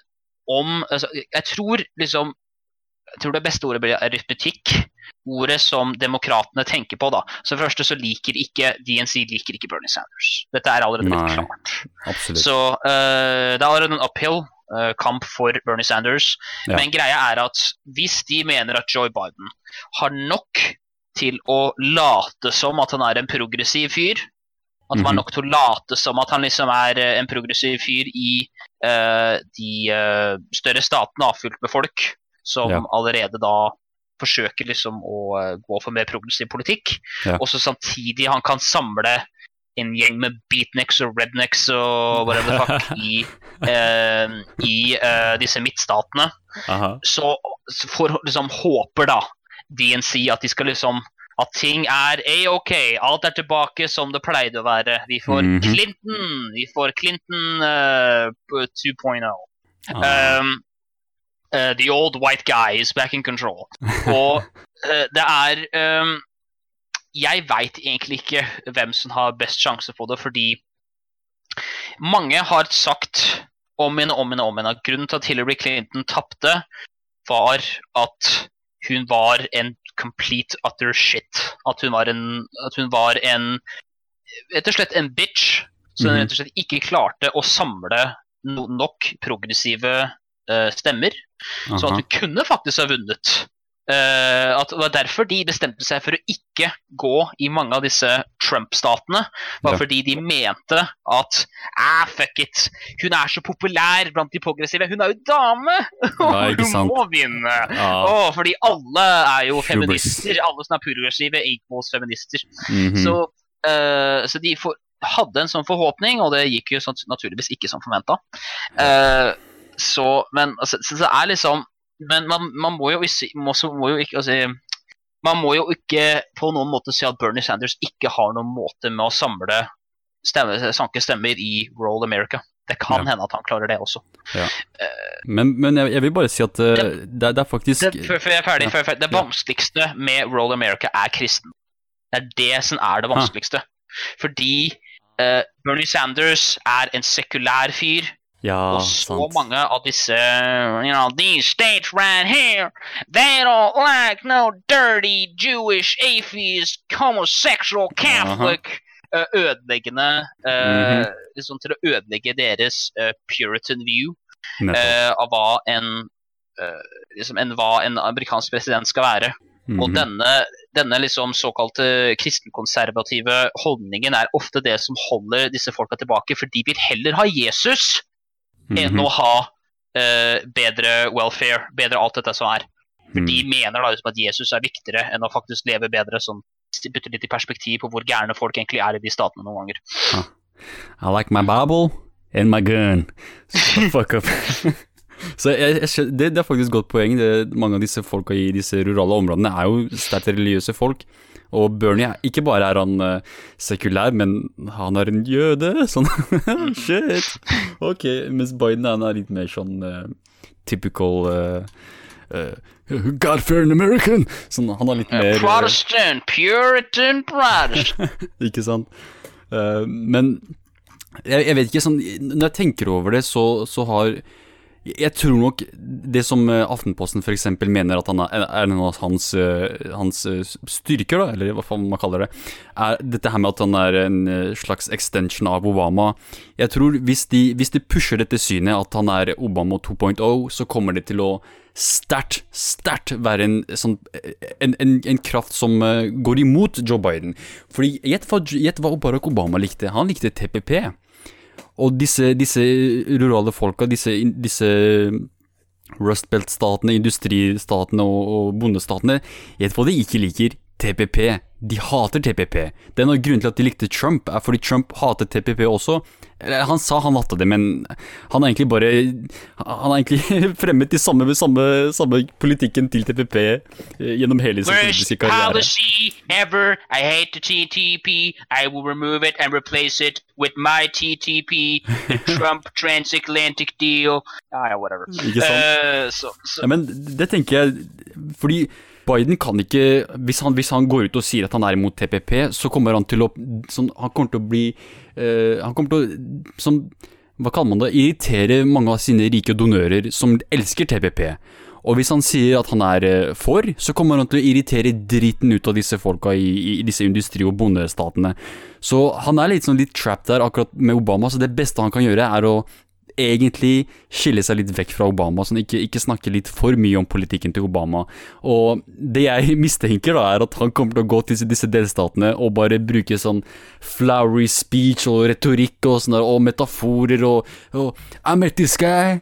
om altså, Jeg tror liksom Jeg tror det beste ordet blir aritmetikk. Ordet som demokratene tenker på. da. Så for det første så liker ikke DNC liker ikke Bernie Sanders. Dette er allerede litt klart. Absolutt. Så uh, det er allerede en uphill kamp for Bernie Sanders. Ja. Men greia er at hvis de mener at Joe Biden har nok til å late som at han er en progressiv fyr. At han er mhm. nok til å late som at han liksom er eh, en progressiv fyr i uh, de uh, større statene avfylt med folk som ja. allerede da forsøker liksom å gå for mer progressiv politikk. Ja. Og så samtidig han kan samle en gjeng med beatniks og rednecks og whatever the fuck (laughs) i, i disse midtstatene. Aha. Så, så for liksom håper da DNC at de skal liksom at ting er a-ok, alt er tilbake som det pleide å være. Vi får mm -hmm. Clinton, vi får Clinton uh, 2.0. Ah. Um, uh, the old white guy is back in control. (laughs) Og uh, det er um, Jeg veit egentlig ikke hvem som har best sjanse på det, fordi mange har sagt om igjen og om igjen om igjen at grunnen til at Hillary Clinton tapte, var at hun var en complete utter shit. At hun var en, at hun var en rett og slett en bitch som mm rett og slett ikke klarte å samle no nok progressive uh, stemmer. Så at hun kunne faktisk ha vunnet Uh, at Det var derfor de bestemte seg for å ikke gå i mange av disse Trump-statene. var ja. fordi de mente at ah, fuck it, hun er så populær blant de progressive. Hun er jo dame! (laughs) Ja, hun må vinne! Ja. Oh, fordi alle er jo feminister. Alle som er progressive, equals feminister. Mm -hmm. så, uh, så, de for, hadde en sånn forhåpning, og det gikk jo sånn, naturligvis ikke som forventa. Uh, så, men altså, så det er liksom men man, man må, jo, må, må jo ikke altså, Man må jo ikke på noen måte si at Bernie Sanders ikke har noen måte med å samle stemme, sanke stemmer i Roll America. Det kan ja. hende at han klarer det også. Ja. Uh, men, men jeg, jeg, vil bare si at uh, det, det, det, er faktisk det, Før jeg er ferdig, ja. ferdig. Det vanskeligste med Roll America er kristen. Det er det som er det vanskeligste. Fordi uh, Bernie Sanders er en sekulær fyr ja, og så sant. mange av disse you know, These states right here, they don't like no dirty Jewish atheist homosexual Catholic uh -huh. Ødeleggende mm -hmm. liksom Til å ødelegge deres uh, Puritan view av hva en, liksom en, hva en amerikansk president skal være. Mm -hmm. Og denne, denne liksom såkalte kristenkonservative holdningen er ofte det som holder disse folka tilbake, for de vil heller ha Jesus mm -hmm. enn å ha uh, bedre welfare, bedre alt dette som er. For. De mener da liksom at Jesus er viktigere enn å faktisk leve bedre, som putter litt i perspektiv på hvor gærne folk egentlig er i de statene noen ganger. Huh. I like my Bible and my gun. So (laughs) fuck up. (laughs) Så jeg, jeg, det, det, er faktisk et godt poeng. Det, mange av disse folka i disse rurale områdene er jo sterkt religiøse folk. Og Bernie, ikke bare er han uh, sekulær, men han er en jøde. (laughs) Sånn Shit! Ok, mens Biden han er litt mer sånn uh, typical uh, God-fearing American! Sånn, han er litt mer Protestant, Puritan Protestant. (laughs) ikke sant? men jeg, jeg, vet ikke, sånn Når jeg tenker over det, så, så har jeg tror nok det som eh, Aftenposten f.eks. mener at han er, er en av hans, eh, hans, eh, styrker, da, eller hva faen man kaller det, er dette her med at han er en slags extension av Obama. Jeg tror hvis de, hvis de pusher dette synet, at han er Obama 2.0, så kommer det til å sterkt, sterkt være en, sånn, en, en, en, kraft som går imot Joe Biden. Fordi gjett hva Barack Obama likte. Han likte TPP. Og disse, disse rurale folka, disse, disse Rust Belt-statene, industristatene og, og bondestatene, gjett hva de ikke liker? TPP. De hater TPP. Det er noe grunnen til at de likte Trump, er fordi Trump hater TPP også. Han sa han hadde det, men han har egentlig bare Han har egentlig (laughs) fremmet de samme, samme, samme politikken til TPP eh, gjennom hele sin politiske karriere. ever. I hate the TTP. I will remove it and replace it with my TTP. (laughs) Trump transatlantic deal. Ah, whatever. Ikke sant? Så. Ja, men det tenker jeg Fordi Biden kan ikke hvis han, hvis han, går ut og sier at han er imot TPP, så kommer han til å sånn, Han kommer til å bli uh, Han kommer til å sånn, Hva kaller man det? Irritere mange av sine rike donører som elsker TPP. Og hvis han sier at han er uh, for, så kommer han til å irritere driten ut av disse folka i, i disse industri- og bondestatene. Så han er litt sånn litt trapped der akkurat med Obama, så det beste han kan gjøre, er å egentlig skille seg litt vekk fra Obama, sånn ikke, ikke snakke litt for mye om politikken til Obama. Og det jeg (laughs) mistenker, da, er at han kommer til å gå til disse delstatene og bare bruke sånn flowery speech og retorikk og sånne, og metaforer og, og I met this guy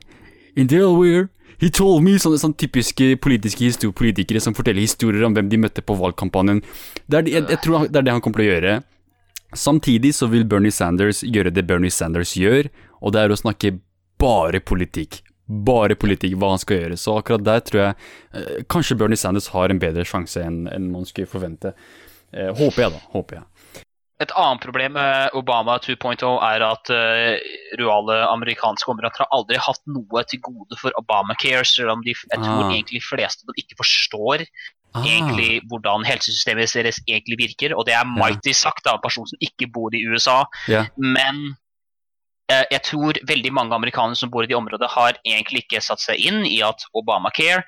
in Delaware. He told me Sånne, sånne typiske politiske politikere som forteller historier om hvem de møtte på valgkampanjen. Det er, jeg, jeg tror det er det han kommer til å gjøre. Samtidig så vil Bernie Sanders gjøre det Bernie Sanders gjør, og det er å snakke bare politikk. Bare politikk, hva han skal gjøre. Så akkurat der tror jeg eh, kanskje Bernie Sanders har en bedre sjanse enn, en man skulle forvente. Eh, håper jeg, da. Håper jeg. Et annet problem med Obama 2.0 er at uh, ruale amerikanske områder har aldri hatt noe til gode for Obamacare, selv om de, jeg tror Ah. egentlig fleste dem ikke forstår Ah, egentlig hvordan helsesystemet deres egentlig virker. Og det er mighty sagt av en person som ikke bor i USA. Ja. Men eh, jeg tror veldig mange amerikanere som bor i de områdene, har egentlig ikke satt seg inn i at Obamacare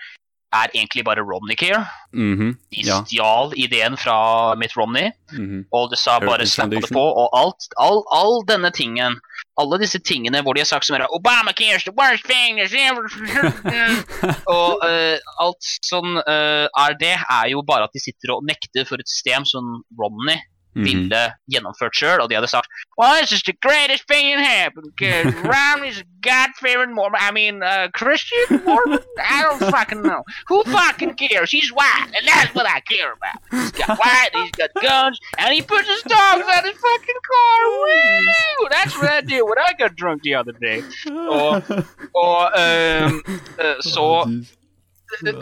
er egentlig bare Romney-care. -hmm, De ja. stjal ideen fra Mitt Romney, mhm. og det sa bare slapp det på. Og alt, all, all denne tingen, alle disse tingene hvor de har sagt som er Obamacare is the worst thing (laughs) Og uh, alt sånn uh, er det, er jo bare at de sitter og nekter for et system som Romney. Ville gjennomført sjøl, og de hadde sagt Well, this is the greatest thing that happened, because (laughs) Romney's a God-fearing Mormon. I mean, uh, Christian Mormon? I don't fucking know. Who fucking cares? He's white, and that's what I care about. He's got white, he's got guns, and he puts his dogs out his fucking car. Woo! That's what I did when I got drunk the other day. Og, og um, uh, så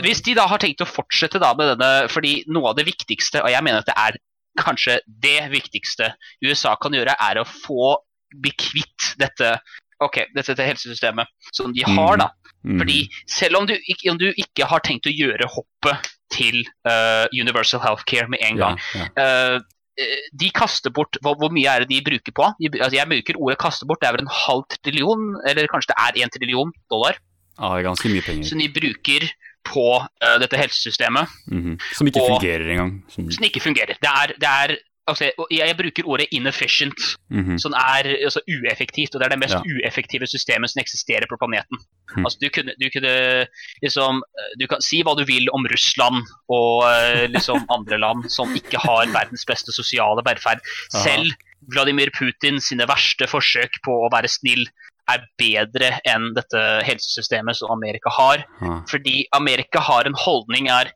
hvis de da har tenkt å fortsette da med denne, fordi noe av det viktigste, og jeg mener at det er kanskje det viktigste USA kan gjøre, er å få bli kvitt dette okay, dette, dette helsesystemet som de har. da. Mhm. Fordi selv om du, om du ikke har tenkt å gjøre hoppet til uh, Universal Healthcare med en gang, Ja, ja. eh, eh, de kaster bort hvor, hvor mye er det de bruker på? De, altså jeg bruker ordet 'kaste bort', det er vel en halv trillion, eller kanskje det er en trillion dollar, ja, det er ganske mye penger. som de bruker på uh, dette helsesystemet. Mhm. Som ikke Og- fungerer engang. Som, som ikke fungerer. Det er, det er altså, jeg, jeg bruker ordet 'inefficient', mhm. som er altså, ueffektivt. Og det er det mest Ja. ueffektive systemet som eksisterer på planeten. Mm. Altså, du kunne, du kunne liksom Du kan si hva du vil om Russland og eh, liksom (laughs) andre land som ikke har verdens beste sosiale velferd. Selv Vladimir Putin sine verste forsøk på å være snill er bedre enn dette helsesystemet som Amerika har. Ja. Fordi Amerika har en holdning er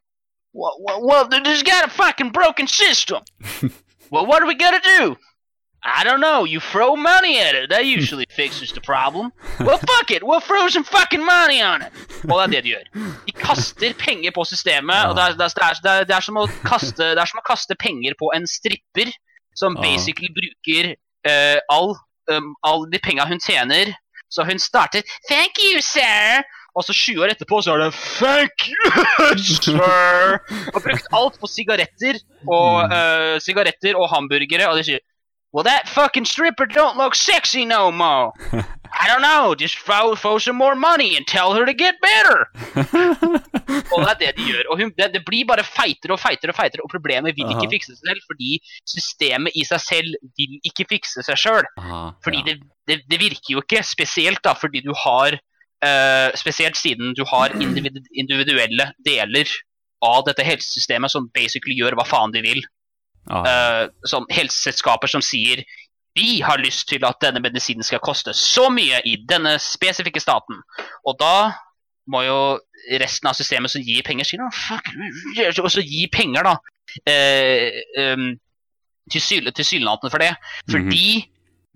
Well, well, there's got a fucking broken system. (laughs) well, what are we gonna do? I don't know. You throw money at it. That usually (laughs) fixes the problem. Well, fuck it. We'll throw some fucking money on it. Og det er det de gjør. De kaster penger på systemet. og det er, det, er, det, er, det, er som å kaste, det er som å kaste penger på en stripper som basically bruker uh, all, um, all de penga hun tjener. Så hun starter 'Thank you, sir'. Og så 20 år etterpå så er det 'Thank you, (laughs) sir'. Og brukt alt på sigaretter og, uh, sigaretter og hamburgere. Og de sier Well, that fucking stripper don't look sexy no more. (laughs) I don't know. Just throw, throw some more money and tell her to get better. (laughs) og det er det de gjør. Og hun, det, det blir bare feitere og feitere og feitere, og problemet vil ikke fikse seg selv, fordi systemet i seg selv vil ikke fikse seg sjøl. Fordi ja. det, det, det virker jo ikke, spesielt da fordi du har uh, Spesielt siden du har individu individuelle deler av dette helsesystemet som basically gjør hva faen de vil. Ah, Uh, som helseselskaper som sier vi har lyst til at denne medisinen skal koste så mye i denne spesifikke staten. Og da må jo resten av systemet som gir penger, si «Å, fuck, og så gi penger da eh, um, tilsynelatende for det. Fordi mm -hmm.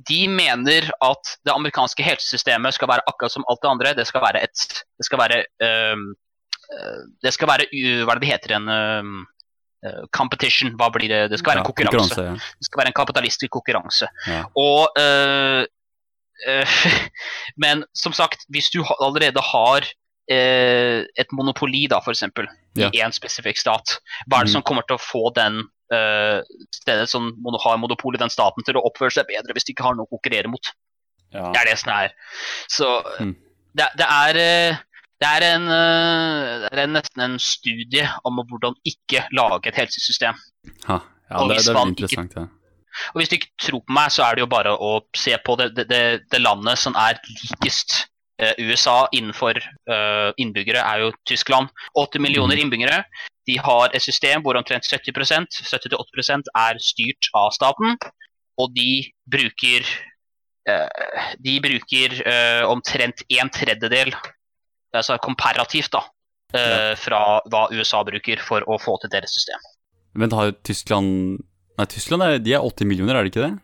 de mener at det amerikanske helsesystemet skal være akkurat som alt det andre. Det skal være et Det skal være um, Det skal være Hva er det det heter igjen? um, competition, hva blir det? Det skal være en konkurranse. konkurranse ja. Det skal være en kapitalistisk konkurranse. Ja. Og uh, uh, (laughs) Men som sagt, hvis du allerede har uh, et monopoli, da, f.eks., ja. i én spesifikk stat, hva er det mm. som kommer til å få den stedet som har monopol i den staten, til å oppføre seg bedre hvis de ikke har noe å konkurrere mot? Det er det som er. Så mm. det, det er det er, en, eh, det er nesten en studie om hvordan ikke lage et helsesystem. Ha, ja, det, det, er interessant, ja. Og Hvis du ikke tror på meg, så er det jo bare å se på det, det, det landet som er likest uh, USA innenfor uh, innbyggere, er jo Tyskland. 80 millioner mm. innbyggere. De har et system hvor omtrent 70 70-80 er styrt av staten. Og de bruker, de bruker omtrent en tredjedel altså komparativt da, ja. fra hva USA bruker for å få til deres system. Men har Tyskland Nei, Tyskland er, de er 80 millioner, er det ikke det?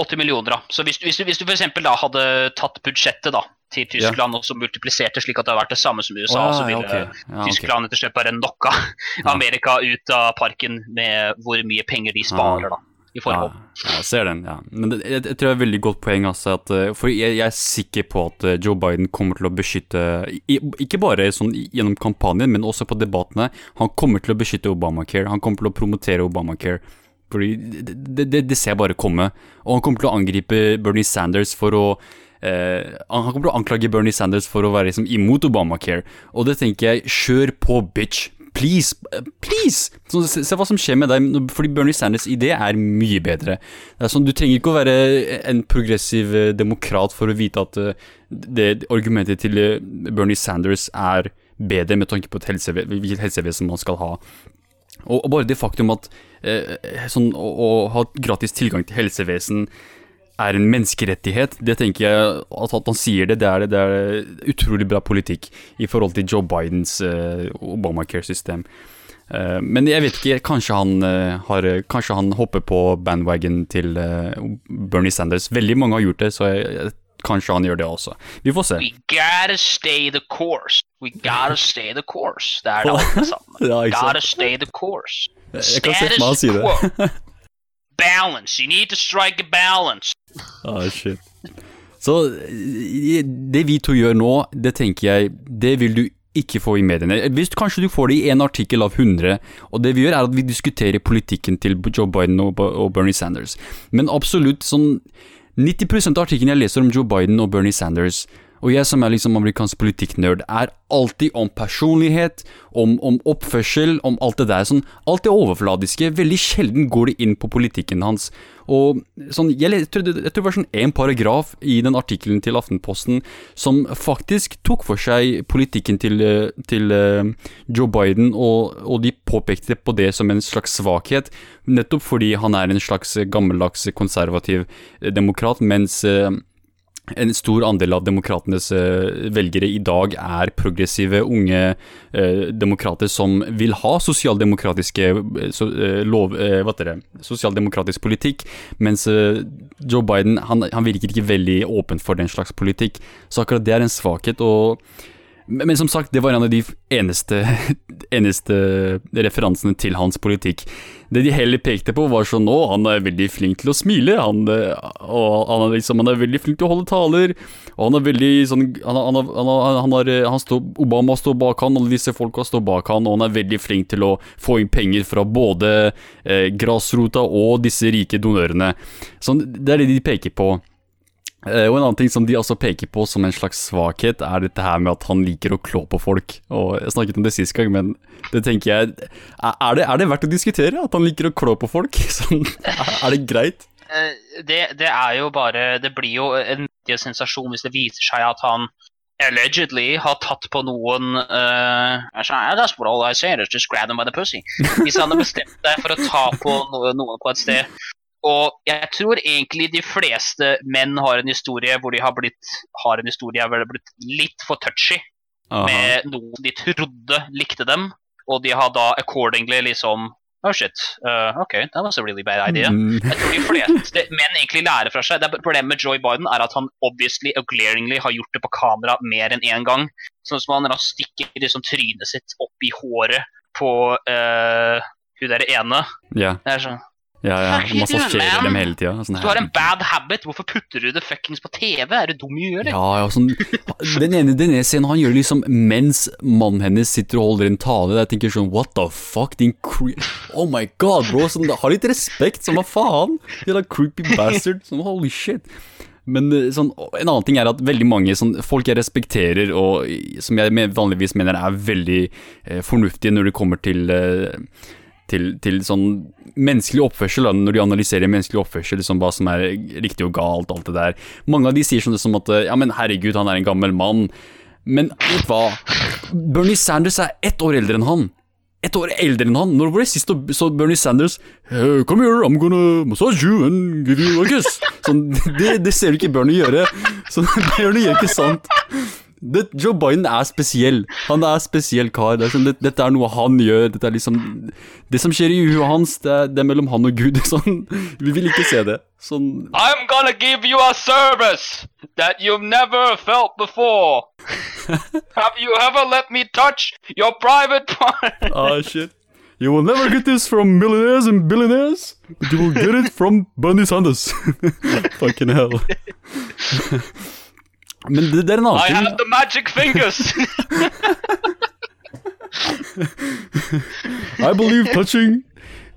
80 millioner, da. Så hvis, hvis, hvis du f.eks. da hadde tatt budsjettet da, til Tyskland ja. og så multipliserte slik at det hadde vært det samme som USA, oh, så ville okay. ja, Tyskland okay. etter slett bare knocka Amerika ut av parken med hvor mye penger de sparer, da i forhold. Ja, jeg ser den, ja. Men det, jeg, jeg, tror det er et veldig godt poeng, altså, at, eh, for jeg, jeg, er sikker på at eh, Joe Biden kommer til å beskytte Ikke bare sånn gjennom kampanjen, men også på debattene. Han kommer til å beskytte Obamacare. Han kommer til å promotere Obamacare. Fordi det, det, det ser jeg bare komme. Og han kommer til å angripe Bernie Sanders for å Uh, han kommer til å anklage Bernie Sanders for å være liksom, imot Obamacare. Og det tenker jeg, kjør på, bitch! Please! Please! Så, se, se, hva som skjer med deg, fordi Bernie Sanders' idé er mye bedre. Sånn, du trenger ikke å være en progressiv eh, demokrat for å vite at uh, det argumentet til eh, Bernie Sanders er bedre med tanke på helse, hvilket helsevesen man skal ha. Og, og bare det faktum at eh, sånn, å, å, ha gratis tilgang til helsevesen er en menneskerettighet, det tenker jeg at, han sier det, det er, det er, utrolig bra politikk i forhold til Joe Bidens uh, Obamacare-system. Uh, men jeg vet ikke, kanskje han, uh, har, kanskje han hopper på bandwagon til Bernie Sanders. Veldig mange har gjort det, så jeg, kanskje han gjør det også. Vi får se. We gotta stay the course. We gotta stay the course. Det er det (laughs) alle sammen. ja, gotta stay the course. Jeg kan se for meg han si det. (laughs) balance. You need to strike a balance. Ah, shit. Så det vi to gjør nå, det tenker jeg, det vil du ikke få i mediene. Hvis Kanskje du får det i en artikkel av 100, og det vi gjør er at vi diskuterer politikken til Joe Biden og, Bernie Sanders. Men absolutt sånn 90 av artiklene jeg leser om Joe Biden og Bernie Sanders, og jeg som er liksom amerikansk politikknerd, er alltid om personlighet, om, om, oppførsel, om alt det der. Sånn, alt det overfladiske. Veldig sjelden går det inn på politikken hans. Og sånn, jeg, jeg, tror det, jeg, tror det, var sånn en paragraf i den artikkelen til Aftenposten som faktisk tok for seg politikken til, til uh, Joe Biden, og, og, de påpekte på det som en slags svakhet, nettopp fordi han er en slags gammeldags konservativ demokrat, mens en stor andel av demokratenes uh, velgere i dag er progressive, unge uh, demokrater som vil ha sosialdemokratiske uh, lov... hva det? Sosialdemokratisk politikk, mens Joe Biden han, han virker ikke veldig åpen for den slags politikk. Så akkurat det er en svakhet. og men som sagt, det var en av de eneste, (laughs) eneste referansene til hans politikk. Det de heller pekte på, var sånn Å, han er veldig flink til å smile. Han, og han, er liksom, han er veldig flink til å holde taler. Og han er veldig sånn han, han, han, har, han står, Obama står bak han, alle disse folka står bak han, og han er veldig flink til å få inn penger fra både eh, grasrota og disse rike donørene. Sånn, det er det de peker på. Eh, og en annen ting som de også peker på som en slags svakhet, er dette her med at han liker å klå på folk. Og Jeg snakket om det sist gang, men det tenker jeg Er det, er det verdt å diskutere? At han liker å klå på folk? (laughs) Sånn, er det greit? Eh, det, det, er jo bare Det blir jo en sensasjon hvis det viser seg at han allegedly har tatt på noen uh, That's what all I say just grab them by the pussy. Hvis han har bestemt seg for å ta på noen på et sted og jeg tror egentlig de fleste menn har en historie hvor de har blitt, har en historie hvor de har blitt litt for touchy Aha. med noen de trodde likte dem, og de har da accordingly liksom Oh shit. Uh, ok, that was a really bad idea. Mm. Jeg tror de fleste menn egentlig lærer fra seg. Det Problemet med Joy Biden er at han obviously og glaringly har gjort det på kamera mer enn én gang. Sånn som han da stikker liksom trynet sitt opp i håret på uh, hun der ene. Ja, Det er sånn ja, ja. Massasjerer dem hele tida. Sånn Du har en bad habit, hvorfor putter du det fuckings på TV? Er du dum i huet, eller? Ja, ja, sånn Den ene, den ene scenen han gjør liksom mens mannen hennes sitter og holder en tale. Jeg tenker sånn What the fuck, din cre... Oh my god, bro. Sånn, ha litt respekt. Sånn, hva faen? Jævla creepy bastard. Sånn, holy shit. Men eh, sånn, en annen ting er at veldig mange sånn, folk jeg respekterer, og som jeg vanligvis mener er veldig eh, fornuftige når det kommer til eh, til, til sånn menneskelig oppførsel, da, når de analyserer menneskelig oppførsel, liksom hva som er riktig og galt, alt det der. Mange av de sier sånn som at ja, men herregud, han er en gammel mann. Men vet hva? Bernie Sanders er ett år eldre enn han. Ett år eldre enn han. Når var det sist så Bernie Sanders «Hey, Come here, I'm gonna massage you and give you a kiss. Sånn, (laughs) det, det ser du ikke Bernie gjøre. Sånn, (laughs) Bernie gjør ikke sant. Det, Joe Biden er spesiell. Han er spesiell kar. Det er sånn, det, dette er noe han gjør. Dette er liksom Det som skjer i huet hans, det er, det er mellom han og Gud. Sånn, (laughs) vi vil ikke se det. Sånn I'm gonna give you a service that you've never felt before. (laughs) Have you ever let me touch your private part? (laughs) Ah, shit. You will never get this from millionaires and billionaires, but you will get it from Bernie Sanders. Fucking hell. Men det, det er en annen I annen have the magic fingers. (laughs) I believe touching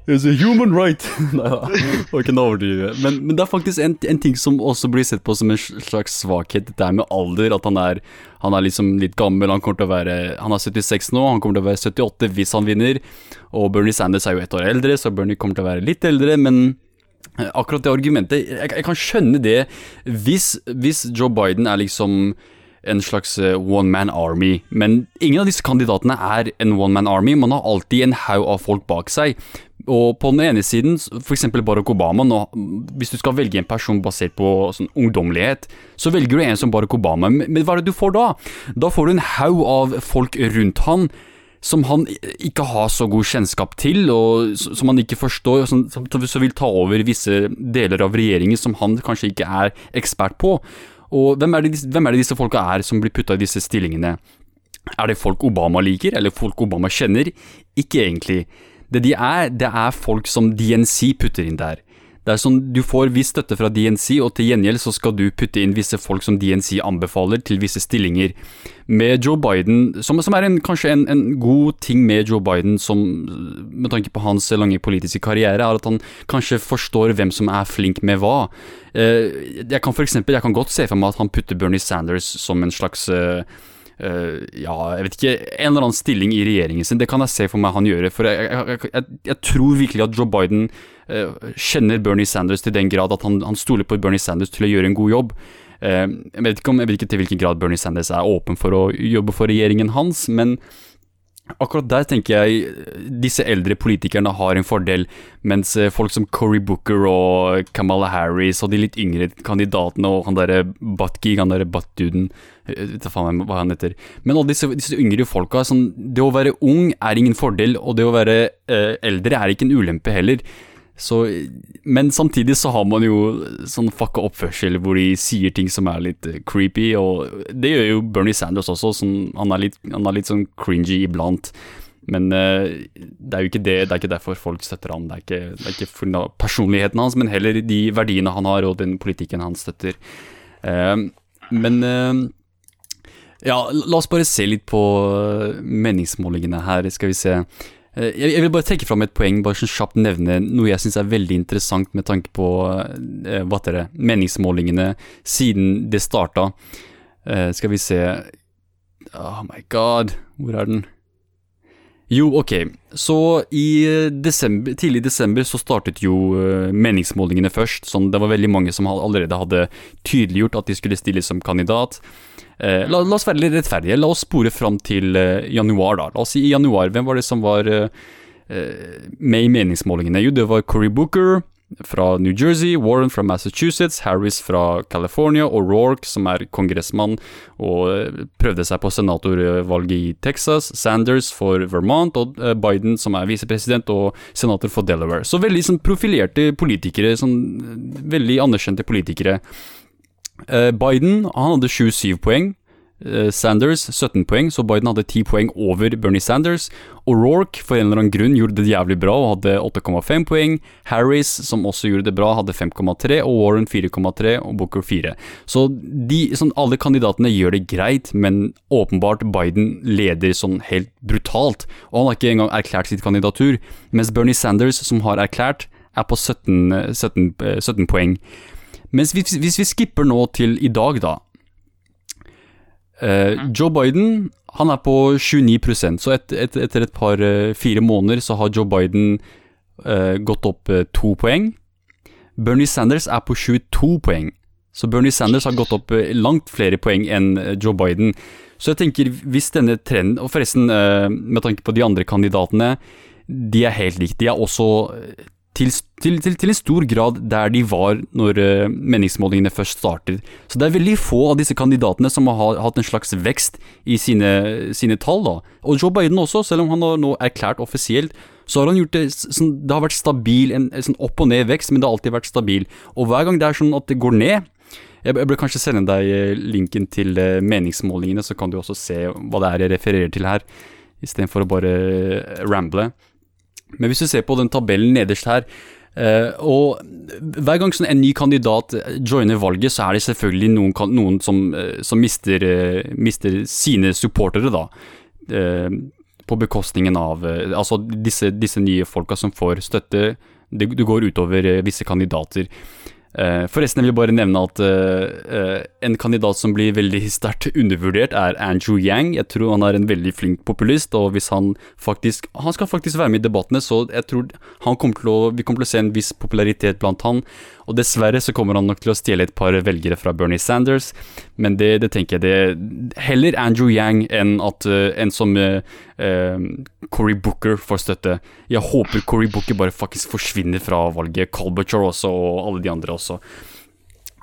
is a human right. (laughs) Nei da, det var ikke en overdrive. Men, men det er faktisk en, en ting som også blir sett på som en slags svakhet. Dette er med alder, at han er, han er liksom litt gammel. Han kommer til å være Han er 76 nå, han kommer til å være 78 hvis han vinner. Og Bernie Sanders er jo ett år eldre, så Bernie kommer til å være litt eldre, men Akkurat det argumentet Jeg, jeg kan skjønne det hvis, hvis Joe Biden er liksom en slags eh, one man army, men ingen av disse kandidatene er en one man army. Man har alltid en haug av folk bak seg. Og på den ene siden, f.eks. Barack Obama, nå, hvis du skal velge en person basert på sånn ungdommelighet, så velger du en som Barack Obama, men hva er det du får da? Da får du en haug av folk rundt han som han ikke har så god kjennskap til, og som han ikke forstår, som, som vil ta over visse deler av regjeringen som han kanskje ikke er ekspert på. Og hvem er det, hvem er det disse folka er som blir putta i disse stillingene? Er det folk Obama liker, eller folk Obama kjenner? Ikke egentlig. Det de er, det er folk som DNC putter inn der. Det er sånn, Du får viss støtte fra DNC, og til gjengjeld så skal du putte inn visse folk som DNC anbefaler til visse stillinger. Med Joe Biden, som, som er en, kanskje en, en god ting med Joe Biden, som, med tanke på hans lange politiske karriere, er at han kanskje forstår hvem som er flink med hva. Eh, jeg kan for eksempel, jeg kan godt se for meg at han putter Bernie Sanders som en slags eh, ja, jeg vet ikke, en eller annen stilling i regjeringen sin. Det kan jeg se for meg han gjøre. For jeg, jeg, jeg, jeg tror virkelig at Joe Biden kjenner Bernie Sanders til den grad at han, han stoler på Bernie Sanders til å gjøre en god jobb. Eh, jeg, vet ikke om, jeg vet ikke til hvilken grad Bernie Sanders er åpen for å jobbe for regjeringen hans, men Akkurat der tenker jeg eh, disse eldre politikerne har en fordel, mens eh, folk som Cory Booker og Kamala Harris og de litt yngre kandidatene og han derre Buttigieg, han derre butt-duden vet faen hva han heter. Men alle disse, disse yngre folka, sånn, det å være ung er ingen fordel, og det å være eh, eldre er ikke en ulempe heller. Så, men samtidig så har man jo sånn fucka oppførsel hvor de sier ting som er litt eh, creepy, og det gjør jo Bernie Sanders også. Sånn, han, er litt, han er litt sånn cringy iblant. Men uh, det er jo ikke det, det er ikke derfor folk støtter han. Det er ikke, det er personligheten hans, men heller de verdiene han har og den politikken han støtter. Uh, men uh, ja, la oss bare se litt på meningsmålingene her, skal vi se. Eh, Jeg vil bare trekke fram et poeng, bare sånn kjapt nevne noe jeg syns er veldig interessant med tanke på eh, hva det, meningsmålingene siden det starta. Eh, skal vi se Oh my god, hvor er den? Jo, ok. Så i eh, desember, tidlig i desember så startet jo eh, meningsmålingene først. Sånn, det var veldig mange som allerede hadde tydeliggjort at de skulle stille som kandidat. Eh, la, la oss være litt rettferdige. La oss spore fram til eh, januar, da. La oss si i januar. Hvem var det som var eh, eh, med i meningsmålingene? Jo, det var Cory Booker, fra New Jersey, Warren fra Massachusetts, Harris fra California og Rorke, som er kongressmann og eh, prøvde seg på senatorvalget i Texas, Sanders for Vermont og eh, Biden, som er visepresident og senator for Delaware. Så veldig sånn, profilerte politikere, sånn, veldig anerkjente politikere. Eh, Biden han hadde 27 poeng. Eh, Sanders 17 poeng, så Biden hadde 10 poeng over Bernie Sanders. Og Rorke for en eller annen grunn gjorde det jævlig bra og hadde 8,5 poeng. Harris, som også gjorde det bra, hadde 5,3, og Warren 4,3 og Booker 4. Så de, sånn, alle kandidatene gjør det greit, men åpenbart Biden leder sånn helt brutalt. Og han har ikke engang erklært sitt kandidatur, mens Bernie Sanders, som har erklært, er på 17, 17, 17 poeng. Mens hvis, hvis vi skipper nå til i dag, da Uh, Joe Biden han er på 29% så et, et, etter et par uh, fire måneder så har Joe Biden uh, gått opp to poeng. Bernie Sanders er på 22 poeng, så Bernie Sanders har gått opp langt flere poeng enn Joe Biden. Så jeg tenker, hvis denne trenden Og forresten, med tanke på de andre kandidatene, de er helt like. De er også til, til, til, en stor grad der de var når uh, meningsmålingene først startet. Så det er veldig få av disse kandidatene som har hatt en slags vekst i sine, sine tall. da. Og Joe Biden også, selv om han har nå erklært offisielt, så har han gjort det sånn Det har vært stabil, en, sånn opp og ned vekst, men det har alltid vært stabil. Og hver gang det er sånn at det går ned Jeg, bør kanskje sende deg eh, linken til uh, meningsmålingene, så kan du også se hva det er jeg refererer til her, istedenfor å bare ramble. Men hvis du ser på den tabellen nederst her, Uh, og hver gang sånn en ny kandidat joiner valget, så er det selvfølgelig noen, noen som, uh, som mister, uh, mister, sine supportere, da. på bekostningen av Altså disse, disse, nye folka som får støtte. Det, går utover visse kandidater. Forresten, jeg vil bare nevne at en kandidat som blir veldig sterkt undervurdert, er Andrew Yang. Jeg tror han er en veldig flink populist, og hvis han faktisk Han skal faktisk være med i debattene, så jeg tror kommer å, vi kommer til å se en viss popularitet blant han. Og dessverre så kommer han nok til å stjele et par velgere fra Bernie Sanders, men det, det tenker jeg det Heller Andrew Yang enn at en som Cory Booker får støtte. Jeg håper Cory Booker bare faktisk forsvinner fra valget. Colbutcher også, og alle de andre også.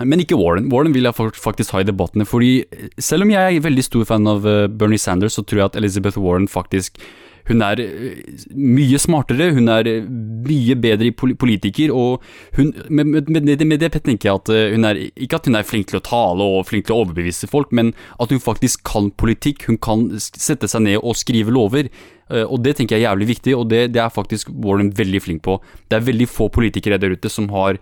Men ikke Warren. Warren vil jeg faktisk ha i debattene. fordi selv om jeg er veldig stor fan av eh, Bernie Sanders, så tror jeg at Elizabeth Warren faktisk hun er eh, mye smartere, hun er eh, mye bedre politiker, og hun, med, med, med, det tenker jeg at hun er Ikke at hun er flink til å tale og flink til å overbevise folk, men at hun faktisk kan politikk. Hun kan sette seg ned og skrive lover. Eh, og det tenker jeg er jævlig viktig, og det, det, er faktisk Warren veldig flink på. Det er veldig få politikere der ute som har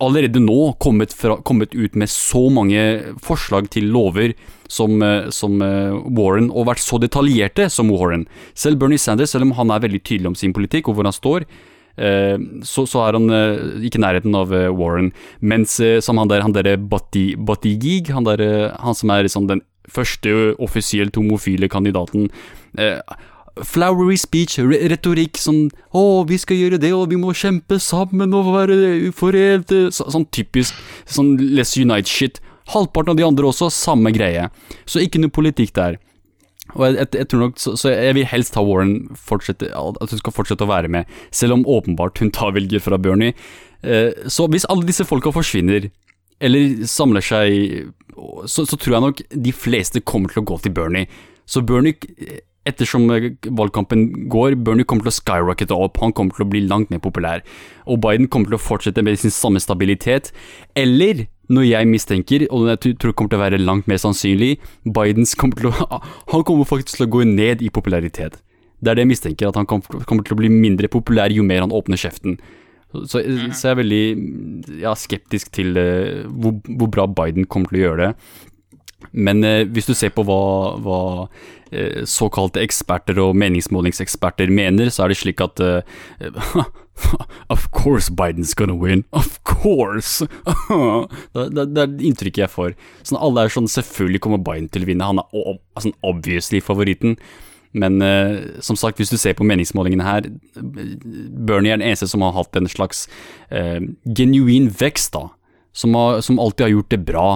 allerede nå kommet, fra, kommet ut med så mange forslag til lover som, eh, som, eh, Warren, og vært så detaljerte som Warren. Selv Bernie Sanders, selv om han er veldig tydelig om sin politikk og hvor han står, så, så, er han ikke i nærheten av Warren. Mens som han der, han derre Batigig, han, der, han som er liksom den første offisielt homofile kandidaten flowery speech, retorikk, sånn 'Å, vi skal gjøre det, og vi må kjempe sammen og være forente' så, Sånn typisk sånn Let's Unite-shit. Halvparten av de andre også, samme greie. Så ikke noe politikk der. Og jeg, jeg, jeg tror nok, så, så, jeg vil helst ha Warren fortsette, at hun skal fortsette å være med, selv om åpenbart hun tar velger fra Bernie. Eh, så hvis alle disse folka forsvinner, eller samler seg, så, så tror jeg nok de fleste kommer til å gå til Bernie. Så Bernie ettersom eh, valgkampen går, Bernie kommer til å skyrockete opp, han kommer til å bli langt mer populær. Og Biden kommer til å fortsette med sin samme stabilitet. Eller, når jeg mistenker, og jeg tror det kommer til å være langt mer sannsynlig, Bidens kommer til å (laughs) Han kommer faktisk til å gå ned i popularitet. Det er det jeg mistenker, at han kommer til å bli mindre populær jo mer han åpner kjeften. Så, mhm. så jeg er veldig ja, skeptisk til uh, hvor, hvor, bra Biden kommer til å gjøre det. Men eh, hvis du ser på hva, hva Eh, såkalte eksperter og meningsmålingseksperter mener, så er det slik at eh, (laughs) Of course Biden's gonna win. Of course! (laughs) det, det, det, er inntrykket jeg får. Sånn, alle er sånn Selvfølgelig kommer Biden til å vinne. Han er altså, obviously favoritten. Men eh, som sagt, hvis du ser på meningsmålingene her Bernie er den eneste som har hatt en slags eh, genuin vekst, da. Som, har, som alltid har gjort det bra.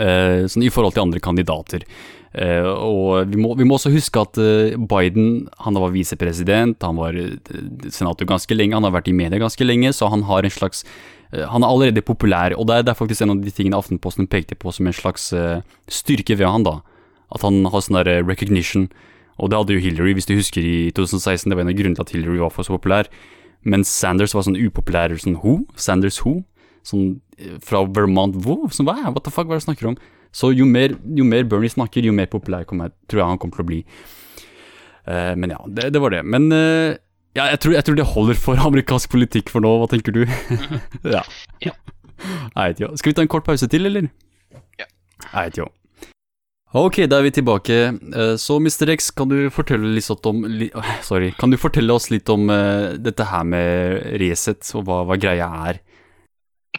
Eh, sånn i forhold til andre kandidater. Eh, og vi må, vi må, også huske at eh, Biden han var visepresident, han var senator ganske lenge, han har vært i media ganske lenge, så han har en slags han er allerede populær, og det er, det er, faktisk en av de tingene Aftenposten pekte på som en slags styrke ved han da. At han har sånn der recognition. Og det hadde jo Hillary, hvis du husker i 2016. Det var en av grunnene til at Hillary var for så populær. Men Sanders var sånn upopulær sånn who? Sanders who? Sånn fra Vermont hvor? Sånn, hva? What the fuck, hva er det du snakker om? Så jo mer, jo mer, Bernie snakker, jo mer populær kommer, tror jeg han kommer til å bli. Uh, men ja, det, det, var det. Men uh, ja, jeg tror, jeg tror, det holder for (laughs) amerikansk politikk for nå. Hva tenker du? (laughs) ja. ja. Nei, jo. Skal vi ta en kort pause til, eller? Ja. Nei, jo. Ok, da er vi tilbake. Så Mr. X, kan du fortelle, litt om, sorry, kan du fortelle oss litt om uh, dette her med Resett, og hva, hva greia er?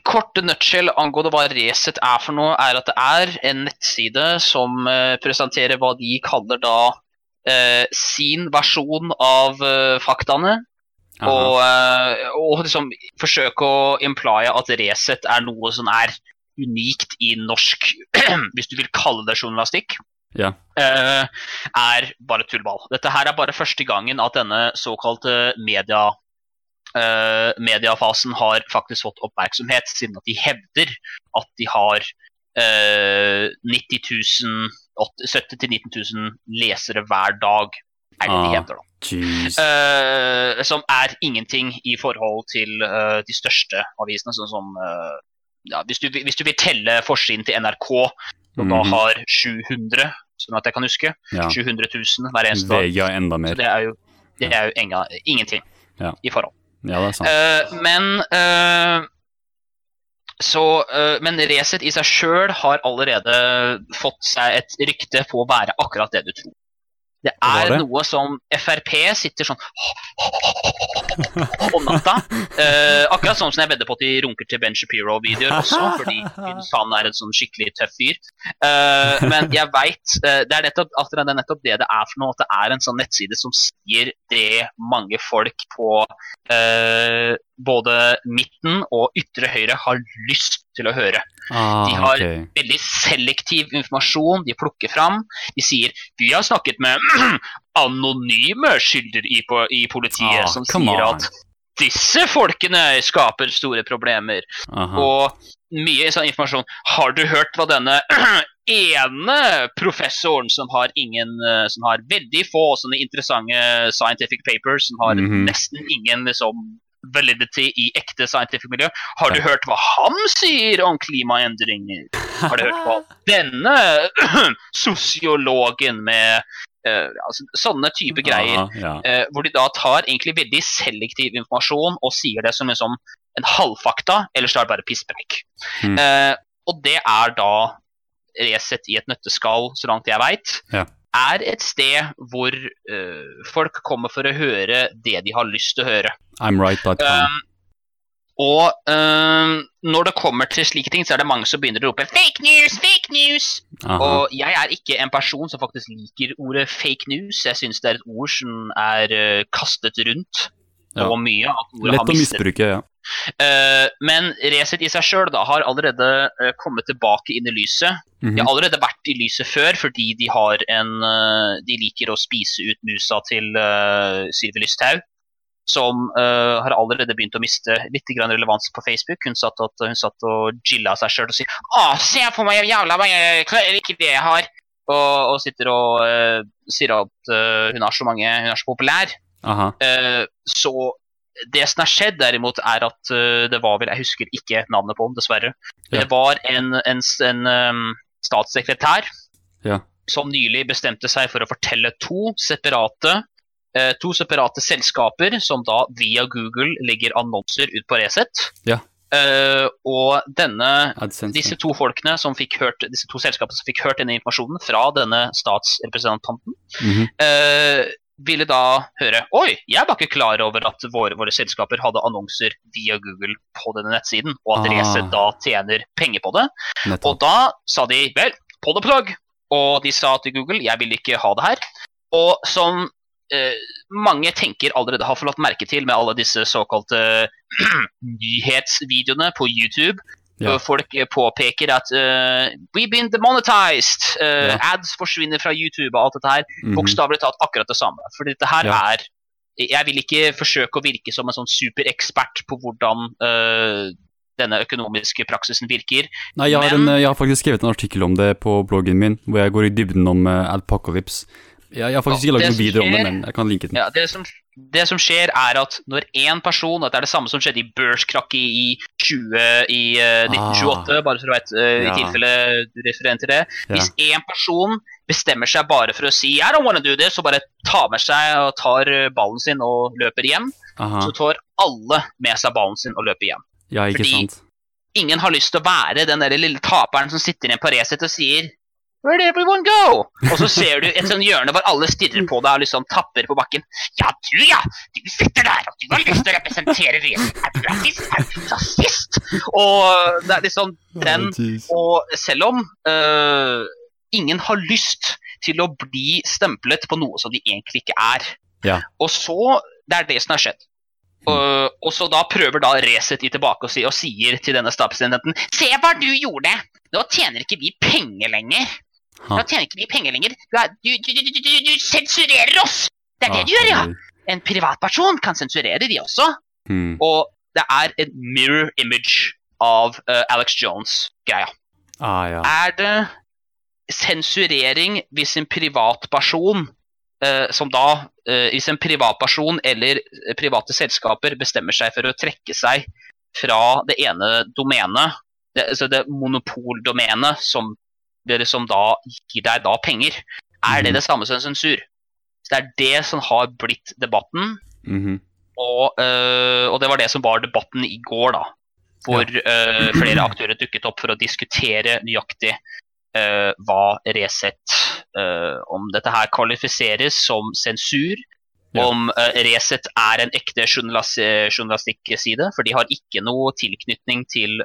Korte nutshell angående hva Resett er for noe, er at det er en nettside som uh, presenterer hva de kaller da eh, sin versjon av eh, faktaene. Og, og, liksom forsøke å implye at Resett er noe som er unikt i norsk, (clears throat) hvis du vil kalle det journalistikk. Ja. er bare tullball. Dette her er bare første gangen at denne såkalte media uh, mediefasen har faktisk fått oppmerksomhet, siden at de hevder at de har uh, 70 000-19 000 lesere hver dag. Er det ah, de hevder, da. Uh, som er ingenting i forhold til de største avisene, sånn som ja, hvis, du, hvis, du, vil telle forsiden til NRK, som mm da har 700, sånn at jeg kan huske, ja. 700 000 hver eneste dag. Ja, enda mer. Så det er jo, det er jo enga, ingenting ja. i forhold. Ja, det er sant. Uh, men uh, så, uh, men Resett i seg sjøl har allerede fått seg et rykte på å være akkurat det du tror. Det er det? noe som Frp sitter sånn om natta. Eh, akkurat sånn som jeg vedder på at de runker til Ben Shapiro-videoer også, fordi (laughs) han er en sånn skikkelig tøff fyr. Eh, men jeg veit uh, det, er nettopp, det er nettopp det det er for noe. At det er en sånn nettside som sier det mange folk på både midten og ytre høyre har lyst til å høre. Ah, de har okay. veldig selektiv informasjon de plukker fram. De sier vi har snakket med (clears throat) anonyme skylder i, i politiet ah, som sier on. at disse folkene skaper store problemer. Aha. Og mye sånn informasjon. Har du hørt hva denne (clears throat) ene professoren som har ingen Som har veldig få sånne interessante scientific papers, som har mm -hmm. nesten ingen liksom validity i ekte scientific miljø. Har du hørt hva han sier om klimaendringer? Har du hørt hva denne (clears throat) sosiologen med uh, altså, sånne type greier, ja. uh, hvor de da tar egentlig veldig selektiv informasjon og sier det som liksom en halvfakta, eller så er det bare pisspreik. Mm. Uh, og det er da Resett i et nøtteskall, så langt jeg veit. Ja er et sted hvor uh, folk kommer for å høre det de har lyst til å høre. I'm right. Um, og uh, når det kommer til slike ting, så er det mange som begynner å rope 'fake news', 'fake news'. Aha. Og jeg er ikke en person som faktisk liker ordet 'fake news'. Jeg syns det er et ord som er uh, kastet rundt ja. og mye. At ordet Lett å misbruke, ja. Uh, men Resett i seg sjøl har allerede uh, kommet tilbake inn i lyset. De har allerede vært i lyset før fordi de har en uh, De liker å spise ut musa til uh, Sylvi Lysthaug. Som har allerede begynt å miste litt relevans på Facebook. Hun satt, at, hun satt og jilla seg sjøl og sier 'Å, se på meg, jævla mange klarer ikke det jeg har'. Og, og sitter og sier at hun er så mange Hun er så populær. så det som har skjedd, derimot, er at uh, det var vel Jeg husker ikke navnet på ham, dessverre. Ja. Det var en, en, en um, statssekretær ja. som nylig bestemte seg for å fortelle to separate uh, to separate selskaper som da via Google legger annonser ut på Resett. Ja. Uh, og denne, disse to folkene som fikk hørt, disse to selskapene som fikk hørt denne informasjonen fra denne statsrepresentanten, mm -hmm ville da høre Oi, jeg var ikke klar over at våre, våre selskaper hadde annonser via Google på denne nettsiden, og at ah. Resett da tjener penger på det. Nettopp. Og da sa de vel, på det plagg. Og de sa til Google jeg vil ikke ha det her. Og som eh, mange tenker allerede har fått merke til med alle disse såkalte (clears throat) nyhetsvideoene på YouTube, Ja. Folk påpeker at uh, we've been demonetized. Uh, ja. Ads forsvinner fra YouTube og alt dette her. Mm. Bokstavelig talt akkurat det samme. For dette her ja. er Jeg vil ikke forsøke å virke som en sånn superekspert på hvordan uh, denne økonomiske praksisen virker. Nei, jeg har, men... en, jeg har, faktisk skrevet en artikkel om det på bloggen min, hvor jeg går i dybden om uh, Adpocalypse. Jeg, jeg har faktisk ikke lagd noen video om det, men jeg kan linke den. Ja, det, som, det som skjer, er at når én person og det er det samme som skjedde i børskrakket i, 20, i uh, 1928, ah, bare for å vite, uh, ja. i tilfelle du refererer til det. Hvis én person bestemmer seg bare for å si I don't wanna do this, og bare tar med seg og tar eh, ballen sin og løper hjem, Aha. så tar alle med seg ballen sin og løper hjem. Ja, ikke Fordi sant? ingen har lyst til å være den der lille taperen som sitter igjen på Resett og sier Where did everyone go? Og så ser du et sånt hjørne hvor alle stirrer på deg og liksom tapper på bakken. Ja, du ja! Du sitter der, og du har lyst til å representere Resett. Er du rasist? Er du rasist? Og det er liksom den Og selv om uh, ingen har lyst til å bli stemplet på noe som de egentlig ikke er. Ja. Og så Det er det som har skjedd. Uh, og så da prøver da Resett i tilbake og, si, og, sier til denne statspresidenten Se hva du gjorde! Nå tjener ikke vi penger lenger. Nå tjener ikke vi penger lenger. Du, er, du, du, du sensurerer oss! Det er det du gjør, ja! En privatperson kan sensurere de også. Hmm. Og det er en mirror image av uh, Alex Jones-greia. Ah, ja. Er det sensurering hvis en privatperson Uh, som da, uh, hvis en privatperson eller private selskaper bestemmer seg for å trekke seg fra det ene domenet, det, altså det monopoldomenet som, som da gir deg da penger, er det mhm. det samme som sensur? Så Det er det som har blitt debatten. Mm -hmm. og, øh, og, det var det som var debatten i går, da. Hvor ja. flere aktører dukket opp for å diskutere nøyaktig øh, hva Resett uh, Om dette her kvalifiseres som sensur. Ja. Om uh, Resett er en ekte journalist journalistikkside, for de har ikke noe tilknytning til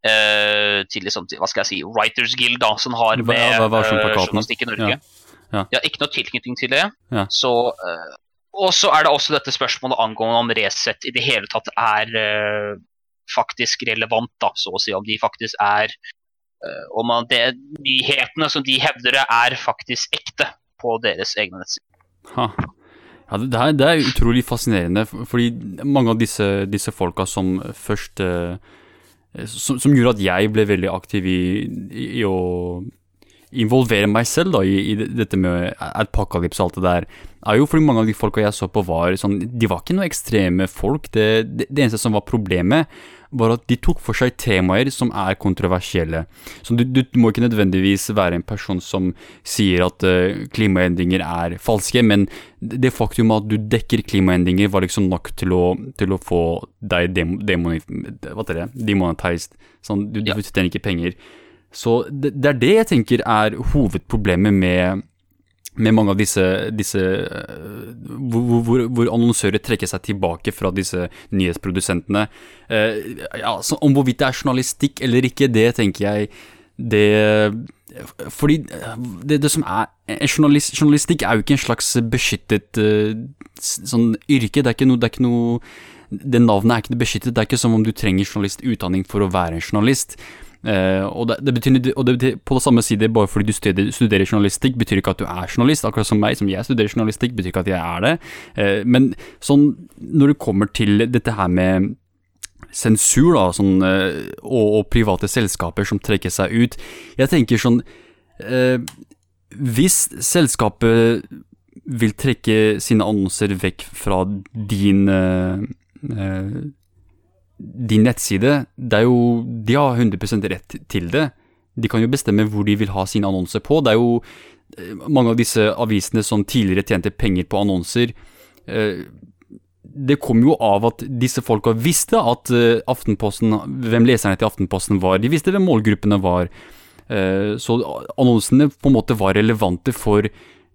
til liksom, hva skal jeg si, Writers Guild, da, som har med journalistikk i Norge. Ja. Ja. ja. ikke noe tilknytning til det. Så og så er det også dette spørsmålet angående om Resett i det hele tatt er uh, faktisk relevant, da, så å si. Om de faktisk er uh, Om man, det, nyhetene som de hevder er faktisk ekte på deres egne nettsider. Ja, det er, det er, utrolig fascinerende, fordi mange av disse, disse folka som først eh, som, som, gjorde at jeg ble veldig aktiv i, i, i å involvere meg selv da, i, i, dette med apokalypse og alt det der, er jo fordi mange av de folka jeg så på, var sånn De var ikke noe ekstreme folk. Det, det, det eneste som var problemet, var at de tok for seg temaer som er kontroversielle. Så du, du, må ikke nødvendigvis være en person som sier at uh, klimaendringer er falske, men det faktum at du dekker klimaendringer, var liksom nok til å, til å få deg demonetized. Sånn, du, du tjener ikke penger. Så det, det, er det jeg tenker er hovedproblemet med med mange av disse, disse uh, hvor, hvor, hvor, annonsører trekker seg tilbake fra disse nyhetsprodusentene. Eh, ja, om hvorvidt det er journalistikk eller ikke, det tenker jeg det Fordi det, det som er journalist, Journalistikk er jo ikke en slags beskyttet uh, sånn yrke. Det er ikke noe, det er ikke noe det navnet er ikke beskyttet. Det er ikke som om du trenger journalistutdanning for å være en journalist. Uh, og, det, det, betyr, og det betyr, på det samme side, bare fordi du studerer, studerer, journalistikk, betyr ikke at du er journalist. Akkurat som meg, som jeg studerer journalistikk, betyr ikke at jeg er det. Uh, men sånn, når det kommer til dette her med sensur, da, sånn, uh, og, og, private selskaper som trekker seg ut Jeg tenker sånn Hvis selskapet vil trekke sine annonser vekk fra din din nettside, jo De har 100 rett til det. De kan jo bestemme hvor de vil ha sine annonser på. Det er jo eh, mange av disse avisene som tidligere tjente penger på annonser. Eh, det kom jo av at disse folka visste at eh, Aftenposten, hvem leserne til Aftenposten var. De visste hvem målgruppene var. Så annonsene på en måte var relevante for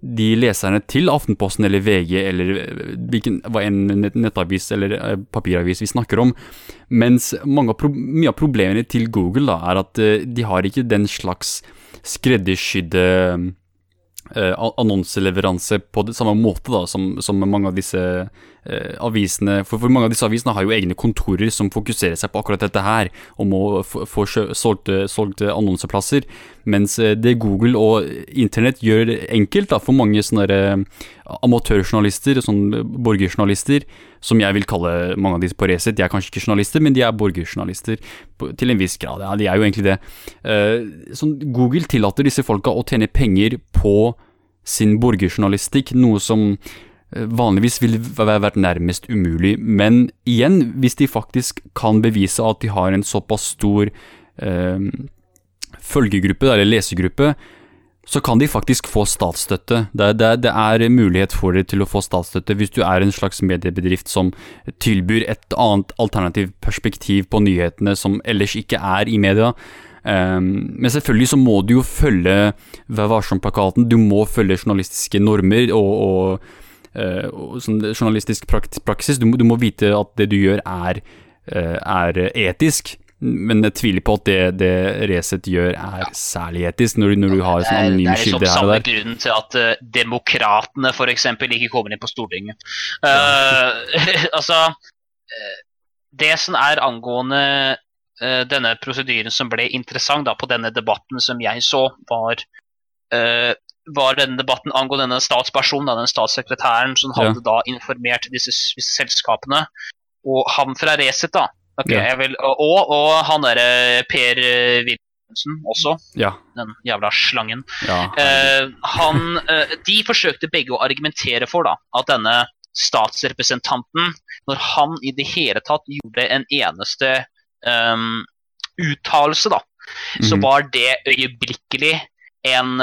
de leserne til Aftenposten eller VG eller eh, hvilken, hva enn nettavis eller eh, papiravis vi snakker om. Mens mange, mye av problemene til Google da, er at eh, de har ikke den slags skreddersydde annonseleveranse på det samme måte da, som, som mange av disse avisene for, for, mange av disse avisene har jo egne kontorer som fokuserer seg på akkurat dette her, om å få solgte, solgte annonseplasser. Mens eh, det Google og internett gjør enkelt da, for mange sånne eh, amatørjournalister, sånn borgerjournalister, som jeg vil kalle mange av disse på Resett. De er kanskje ikke journalister, men de er borgerjournalister til en viss grad. Ja, de er jo egentlig det. Sånn, Google tillater disse folka å tjene penger på sin borgerjournalistikk, noe som eh, vanligvis ville vært nærmest umulig. Men igjen, hvis de faktisk kan bevise at de har en såpass stor eh, følgegruppe, eller lesegruppe, så kan de faktisk få statsstøtte. Det, det, det, er mulighet for dere til å få statsstøtte hvis du er en slags mediebedrift som tilbyr et annet alternativt perspektiv på nyhetene som ellers ikke er i media. Um, men selvfølgelig så må du jo følge Vær varsom-plakaten. Du må følge journalistiske normer og, og sånn journalistisk praksis. Du må, du må, vite at det du gjør, er, uh, er etisk. Men jeg tviler på at det, det Resett gjør, er ja. særlig etisk, når, når, du har sånn anonyme kilder liksom her og der. Det er samme grunnen til at uh, demokratene f.eks. ikke kommer inn på Stortinget. Uh, (laughs) altså uh, Det som er angående uh, denne prosedyren som ble interessant da, på denne debatten som jeg så, var var denne debatten angående denne statspersonen, den statssekretæren som hadde ja. da informert disse selskapene. Og han fra Resett, da, Okay, ja. vil, og, og han derre Per eh, Wilhelmsen også. Ja. Den jævla slangen. Uh, han, eh, de forsøkte begge å argumentere for da, at denne statsrepresentanten, når han i det hele tatt gjorde en eneste um, uttalelse, da, mm. så mhm. var det øyeblikkelig en,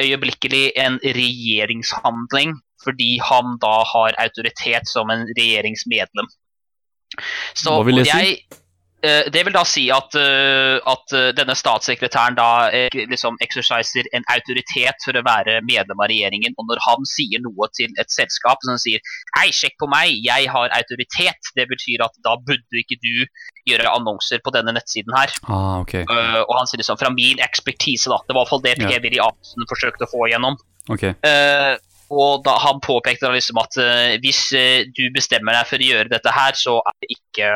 øyeblikkelig en regjeringshandling, fordi han da har autoritet som en regjeringsmedlem. Så, Hva vil det si? Det vil da si at, uh, at uh, denne statssekretæren da liksom exerciser en autoritet for å være medlem av regjeringen. Og når han sier noe til et selskap som sier Hei, sjekk på meg, jeg har autoritet. Det betyr at da burde ikke du gjøre annonser på denne nettsiden her. Ah, okay. og han sier liksom fra min ekspertise, da. Det var i hvert fall det Per Willy Amundsen forsøkte å få igjennom. Okay. Og da han påpekte liksom at uh, hvis uh, du bestemmer deg for å gjøre dette her, så er det ikke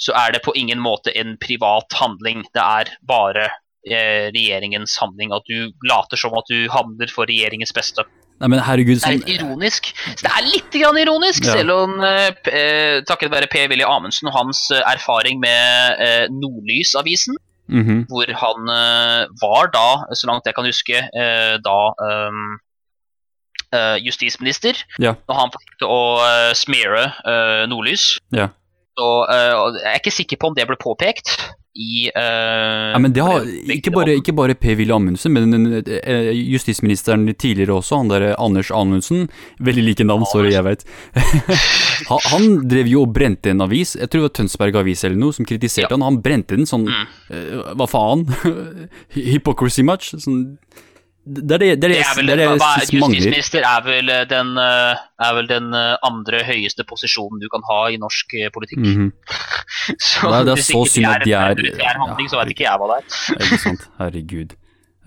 Så er det på ingen måte en privat handling. Det er bare uh, regjeringens handling. At du later som at du handler for regjeringens beste. Nei, men herregud, sånn... Det er litt ironisk. Så det er litt grann ironisk, ja. selv om eh, takket være Per Willy Amundsen og hans erfaring med Nordlysavisen, mm -hmm. hvor han var da, så langt jeg kan huske, da uh, justisminister. Ja. Og han forsøkte å uh, smeare Nordlys. Ja. Så jeg er ikke sikker på om det ble påpekt i ja, men det har, ikke, bare, ikke bare Per-Willy Amundsen, men justisministeren tidligere også, han der Anders Anundsen. Veldig like navn, sorry, jeg vet. (laughs) han drev jo og brente en avis, jeg tror det var Tønsberg Avis eller noe, som kritiserte ja. han. Han brente den sånn mm. Hva faen? (laughs) Hypocrisy much? Sånn det er det, det, er det, er vel, det er det Justisminister er vel, eh, den, eh, er vel den eh, andre høyeste posisjonen du kan ha i norsk politikk. Mm -hmm. (laughs) så det er så synd at de er, er handling, ja, så vet ikke jeg hva det er. herregud.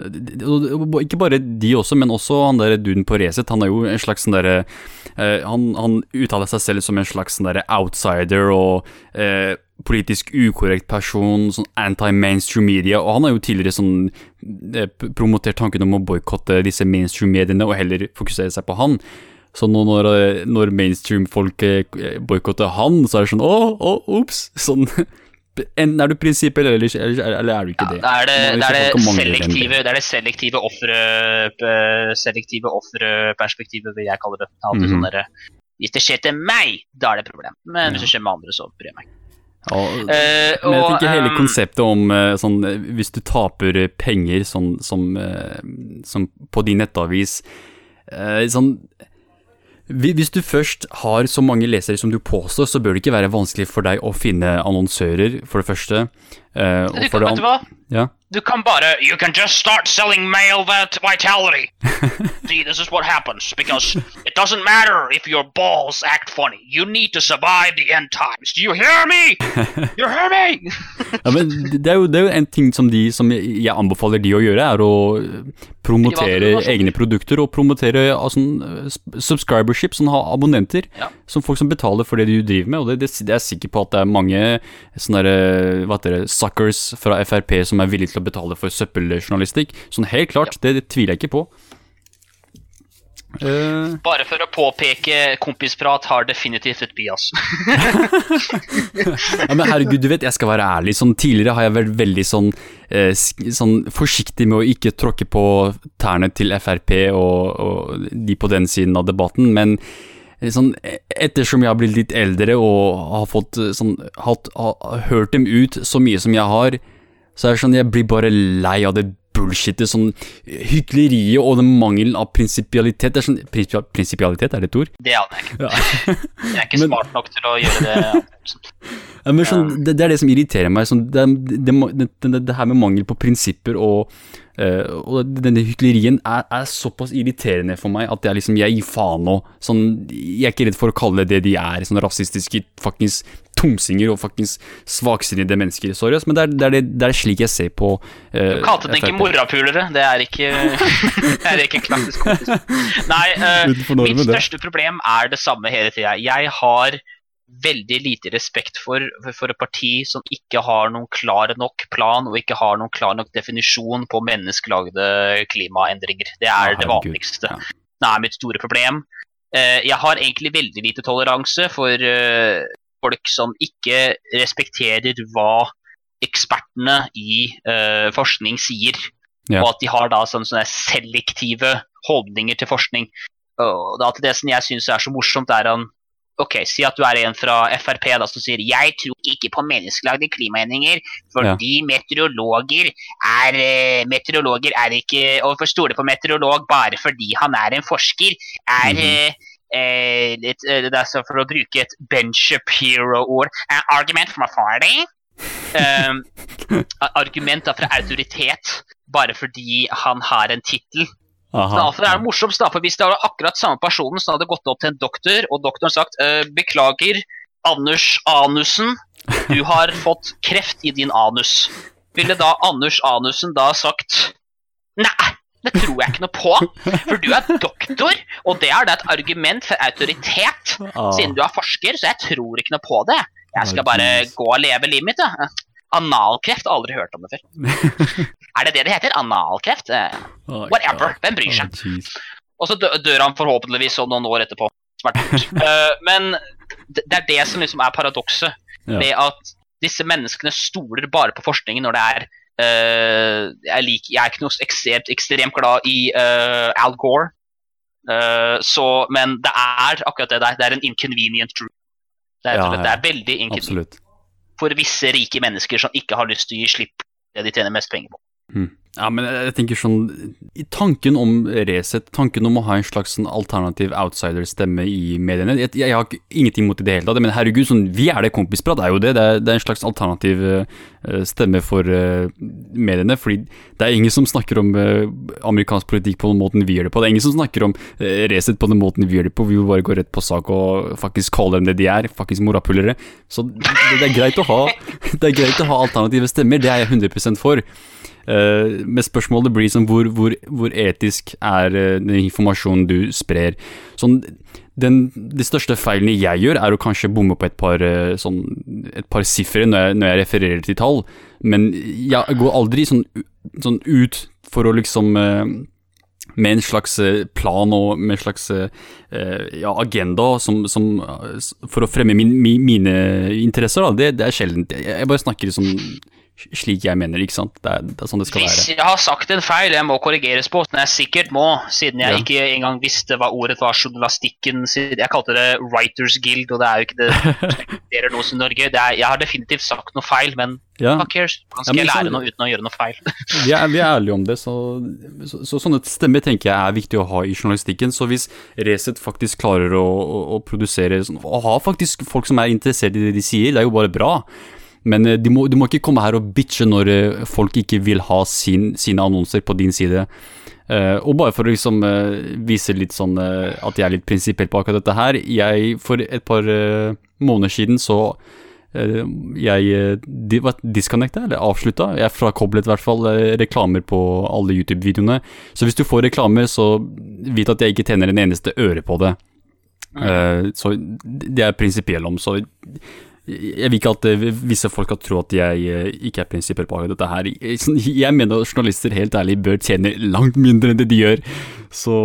Ikke bare de også, men også han der duden på Resett. Han er jo en slags sånn derre han, han, uttaler seg selv som en slags sånn derre outsider og eh, politisk ukorrekt person, sånn anti-mainstream media, og han har jo tidligere sånn eh, promotert tanken om å boikotte disse mainstream-mediene og heller fokusere seg på han. Så nå når, eh, når mainstream-folk eh, boikotter han, så er det sånn åh, åh, ops! Sånn (laughs) Enten er du prinsippet, eller, eller, eller, er du ikke det? Ja, det, er det, det, er det selektive, det er det selektive ofre, selektive offerperspektivet, vil jeg kalle det. Alltid mm -hmm. sånn der, Hvis det skjer til meg, da er det et problem. Men hvis det skjer med andre, så bryr jeg meg ikke. Ja, uh, men jeg tenker hele um, konseptet om uh, sånn Hvis du taper penger sånn som, som på din nettavis Sånn hvis du først har så mange lesere som du påstår, så bør det ikke være vanskelig for deg å finne annonsører, for det første. Uh, du, kan, vet du hva? Ja? Du kan bare You can just start selling male vitality. (laughs) See, this is what happens because it doesn't matter if your balls act funny. You need to survive the end times. Do you hear me? (laughs) You hear me? ja, men det er, jo, det er, jo, en ting som, de, som jeg anbefaler de å gjøre, er å promotere egne produkter og promotere altså, subscribership, sånn ha abonnenter. Ja. Som folk som betaler for det du driver med. Og det, det, det er jeg sikker på at det er mange sånne der, hva heter det, suckers fra Frp som er villige til å betale for søppeljournalistikk. Sånn helt klart, ja. det, det tviler jeg ikke på. Uh, Bare for å påpeke kompisprat har definitivt et bias. (laughs) ja, men herregud, du vet, jeg skal være ærlig. Sånn, tidligere har jeg vært veldig sånn, eh, sånn, forsiktig med å ikke tråkke på tærne til Frp og, og, de på den siden av debatten, men eh, sånn, ettersom jeg har blitt litt eldre og har fått sånn, hatt, har hørt dem ut så mye som jeg har, så er det sånn jeg blir bare lei av det bullshitet, sånn hykleriet og den mangelen av prinsipialitet. Det er sånn Prinsipialitet, er det et ord? Det aner jeg ikke. Ja. jeg er ikke (laughs) men, smart nok til å gjøre det. men sånn, det, det, er det som irriterer meg. Sånn, det, det, det, her med mangel på prinsipper og, uh, og denne hyklerien er, er, såpass irriterende for meg at jeg, liksom, jeg gir faen nå. Sånn, jeg er ikke redd for å kalle det det de er, Sånne rasistiske fuckings tomsinger og fuckings svaksinnede mennesker. Sorry, men det er, det, er det, er, slik jeg ser på uh, Du kalte den ikke morapulere. Det er ikke, (laughs) det er ikke klassisk Nei, uh, mitt største problem er det samme hele tida. Jeg har veldig lite respekt for, for, et parti som ikke har noen klar nok plan og ikke har noen klar nok definisjon på menneskelagde klimaendringer. Det er ja, det vanligste. Ja. Det er mitt store problem. Eh, jeg har egentlig veldig lite toleranse for folk som ikke respekterer hva ekspertene i uh, forskning sier. Ja. Og at de har da sånne, sånne selektive holdninger til forskning. Og da til det som jeg syns er så morsomt, er han Ok, Si at du er en fra Frp da, som sier jeg tror ikke på menneskelagde klimaendringer fordi ja. meteorologer er uh, meteorologer er ikke Å stole på meteorolog bare fordi han er en forsker, er mm -hmm. eh, litt, eh, det er for å bruke et Ben Shapiro-ord An Argument from authority. Um, (laughs) argument fra autoritet bare fordi han har en tittel. Derfor er det morsomt, da, for Hvis det var akkurat samme personen som hadde gått opp til en doktor, og doktoren sagt uh, 'Beklager, Anders Anussen, du har (laughs) fått kreft i din anus', ville da Anders Anussen da sagt Nei, det tror jeg ikke noe på. For du er doktor, og det er da et argument for autoritet, ah. siden du er forsker, så jeg tror ikke noe på det. Jeg skal bare gå og leve livet mitt, ja. Analkreft, aldri hørt om det før. (laughs) er det det det heter? Analkreft? Eh, whatever. Hvem bryr seg? Og så dør han forhåpentligvis sånn noen år etterpå. uh, (laughs) men det er det som liksom er paradokset. Det at disse menneskene stoler bare på forskningen når det er Uh, jeg, liker, jeg, er ikke noe ekstremt, ekstremt glad i uh, Al Gore, uh, så, men det er akkurat det der. Det er en inconvenient truth. Det er, ja, ja. det er veldig inconvenient for visse rike mennesker som ikke har lyst til å gi slipp det de tjener mest penger på. Hmm. Ja, men jeg tenker sånn Tanken om Resett, tanken om å ha en slags sånn alternativ outsider-stemme i mediene jeg, jeg, har ingenting mot det i det hele tatt, men herregud, sånn, vi er det kompisprat, det er jo det. Det er, det er en slags alternativ uh, stemme for uh, mediene. Fordi det er ingen som snakker om uh, amerikansk politikk på den måten vi gjør det på. Det er ingen som snakker om Resett på den måten vi gjør det på. Vi vil bare gå rett på sak og faktisk kalle dem det de er, faktisk morapulere. Så det, det, er greit å ha (laughs) Det er greit å ha alternative stemmer, det er jeg 100% for. Uh, men spørsmålet blir sånn hvor, hvor, hvor etisk er uh, den informasjonen du sprer. Sånn, den, de største feilene jeg gjør, er å kanskje bomme på et par, uh, sånn, et par sifre når, når, jeg refererer til tall, men jeg går aldri sånn, sånn ut for å liksom med en slags plan og med en slags ja, agenda som, som, for å fremme min, mine interesser. Det, det er sjelden. Jeg bare snakker sånn slik jeg mener, ikke sant? Det er, det er sånn det skal Hvis være. Hvis jeg har sagt en feil jeg må korrigeres på, som jeg sikkert må, siden jeg ja. ikke engang visste hva ordet var journalistikken Jeg kalte det Writers Guild, og det er jo ikke det det noe som Norge. Er, jeg har definitivt sagt noe feil, men ja. hva cares? Hvordan skal ja, jeg lære så, noe uten å gjøre noe feil? vi, er, vi, er, ærlige om det, så, så, så, sånne stemmer tenker jeg er viktig å ha i journalistikken. Så hvis Resett faktisk klarer å, å, å produsere sånn, Og ha faktisk folk som er interessert i det de sier, det er jo bare bra. Men du må, må ikke komme her og bitche når eh, folk ikke vil ha sin, sine annonser på din side. Uh, og bare for å liksom uh, vise litt sånn uh, at jeg er litt prinsipiell på akkurat dette her jeg, For et par måneder siden så Eh, jeg eh, di, disconnecta, eller avslutta. Jeg frakoblet i hvert fall eh, reklamer på alle YouTube-videoene. Så hvis du får reklamer, så vit at jeg ikke tjener en eneste øre på det. Så det er prinsipiell om. Så jeg vil ikke at visse folk skal tro at jeg ikke er prinsipper på dette her. Jeg mener at journalister helt ærlig bør tjene langt mindre enn det de gjør. Så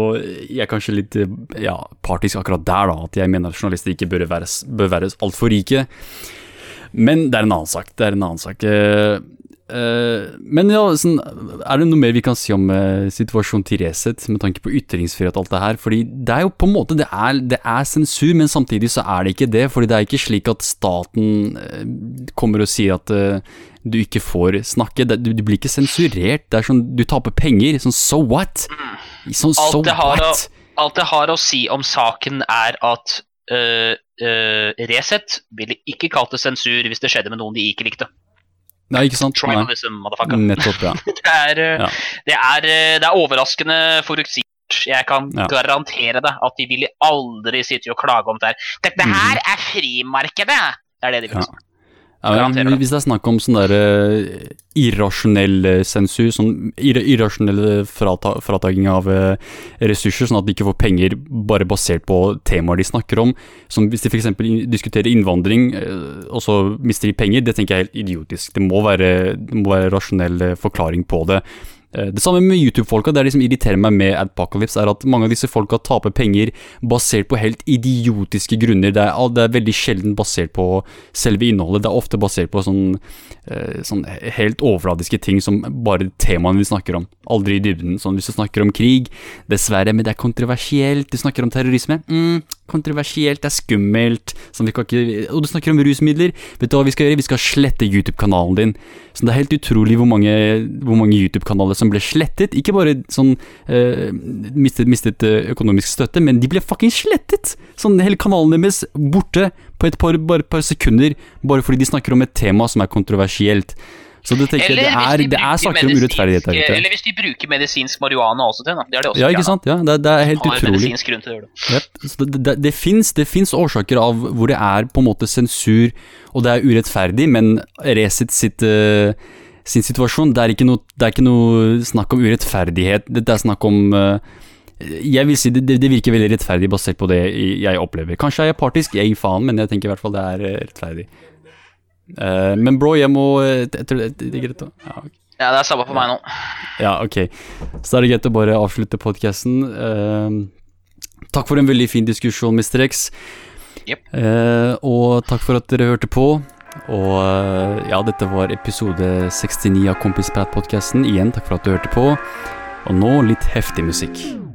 jeg er kanskje litt ja, partisk akkurat der, da. At jeg mener at journalister ikke bør være, bør være altfor rike. Men det er en annen sak. Det er en annen sak. Uh, uh, men ja, sånn, er det noe mer vi kan si om uh, situasjonen til Resett, med tanke på ytringsfrihet og alt det her? Fordi det er jo på en måte det er, det er, sensur, men samtidig så er det ikke det. Fordi det er ikke slik at staten kommer og sier at du ikke får snakke. Det, du, du, blir ikke sensurert. Det er sånn, du taper penger. Sånn so what? Sånn so what? alt det har å si om saken, er at uh, uh, Resett ville ikke kalt det sensur hvis det skjedde med noen de ikke likte. Nei, ikke sant? Tribalism, motherfucker. Nettopp, ja. (laughs) det, er, ja. Det, er, det, er, overraskende forutsigbart. Jeg kan ja. garantere deg at de ville aldri sitte og klage om det her. Dette her mm. er frimarkedet! Det er det de vil si. Ja, men, hvis det er snakk om sånn der uh, irrasjonell eh, sensur, sånn ir irrasjonell frata frataking av uh, ressurser, sånn at de ikke får penger bare basert på temaer de snakker om, som hvis de f.eks. diskuterer innvandring, uh, og så mister de penger, det tenker jeg er helt idiotisk. Det må være, det må være rasjonell forklaring på det. Eh, det samme med YouTube-folka. Det er det som irriterer meg med Adpocalypse, er at mange av disse folka taper penger basert på helt idiotiske grunner. Det er, det er veldig sjelden basert på selve innholdet. Det er ofte basert på sånn, eh, sånn helt overfladiske ting som bare temaene vi snakker om. Aldri i dybden. Sånn hvis du snakker om krig, dessverre, men det er kontroversielt. Du snakker om terrorisme, mm, kontroversielt, det er skummelt. Sånn, ikke, og du snakker om rusmidler. Vet du hva vi skal gjøre? Vi skal slette YouTube-kanalen din. Så det er helt utrolig hvor mange, hvor mange YouTube-kanaler som ble slettet. Ikke bare sånn uh, mistet, mistet, eh, økonomisk støtte, men de ble fucking slettet! Sånn hele kanalen deres borte på et par, bare par sekunder, bare fordi de snakker om et tema som er kontroversielt. Så det, tenker, det, er, de det er saker om urettferdighet der ute. Eller hvis de bruker medisinsk marihuana også til. det. Det er det også. Ja, ikke sant? Ja, det, det er helt utrolig. grunn til å gjøre det. Yep. Så det, det, det fins årsaker av hvor det er på en måte sensur, og det er urettferdig, men Resett sitt uh, sin situasjon. Det er ikke noe, er ikke noe snakk om urettferdighet. Det er snakk om uh, Jeg vil si det, det, virker veldig rettferdig basert på det jeg opplever. Kanskje er jeg partisk, jeg gir faen, men jeg tenker i hvert fall det er uh, rettferdig. Uh, men bro, jeg må jeg det, det er greit å ja, okay. ja, det er samme på meg nå. Ja, ok. Så er det greit å bare avslutte podkasten. takk for en veldig fin diskusjon, Mr. X. Yep. og takk for at dere hørte på. Og eh, ja, dette var episode 69 av Kompisprat-podkasten. Igjen, takk for at du hørte på. Og nå litt heftig musikk.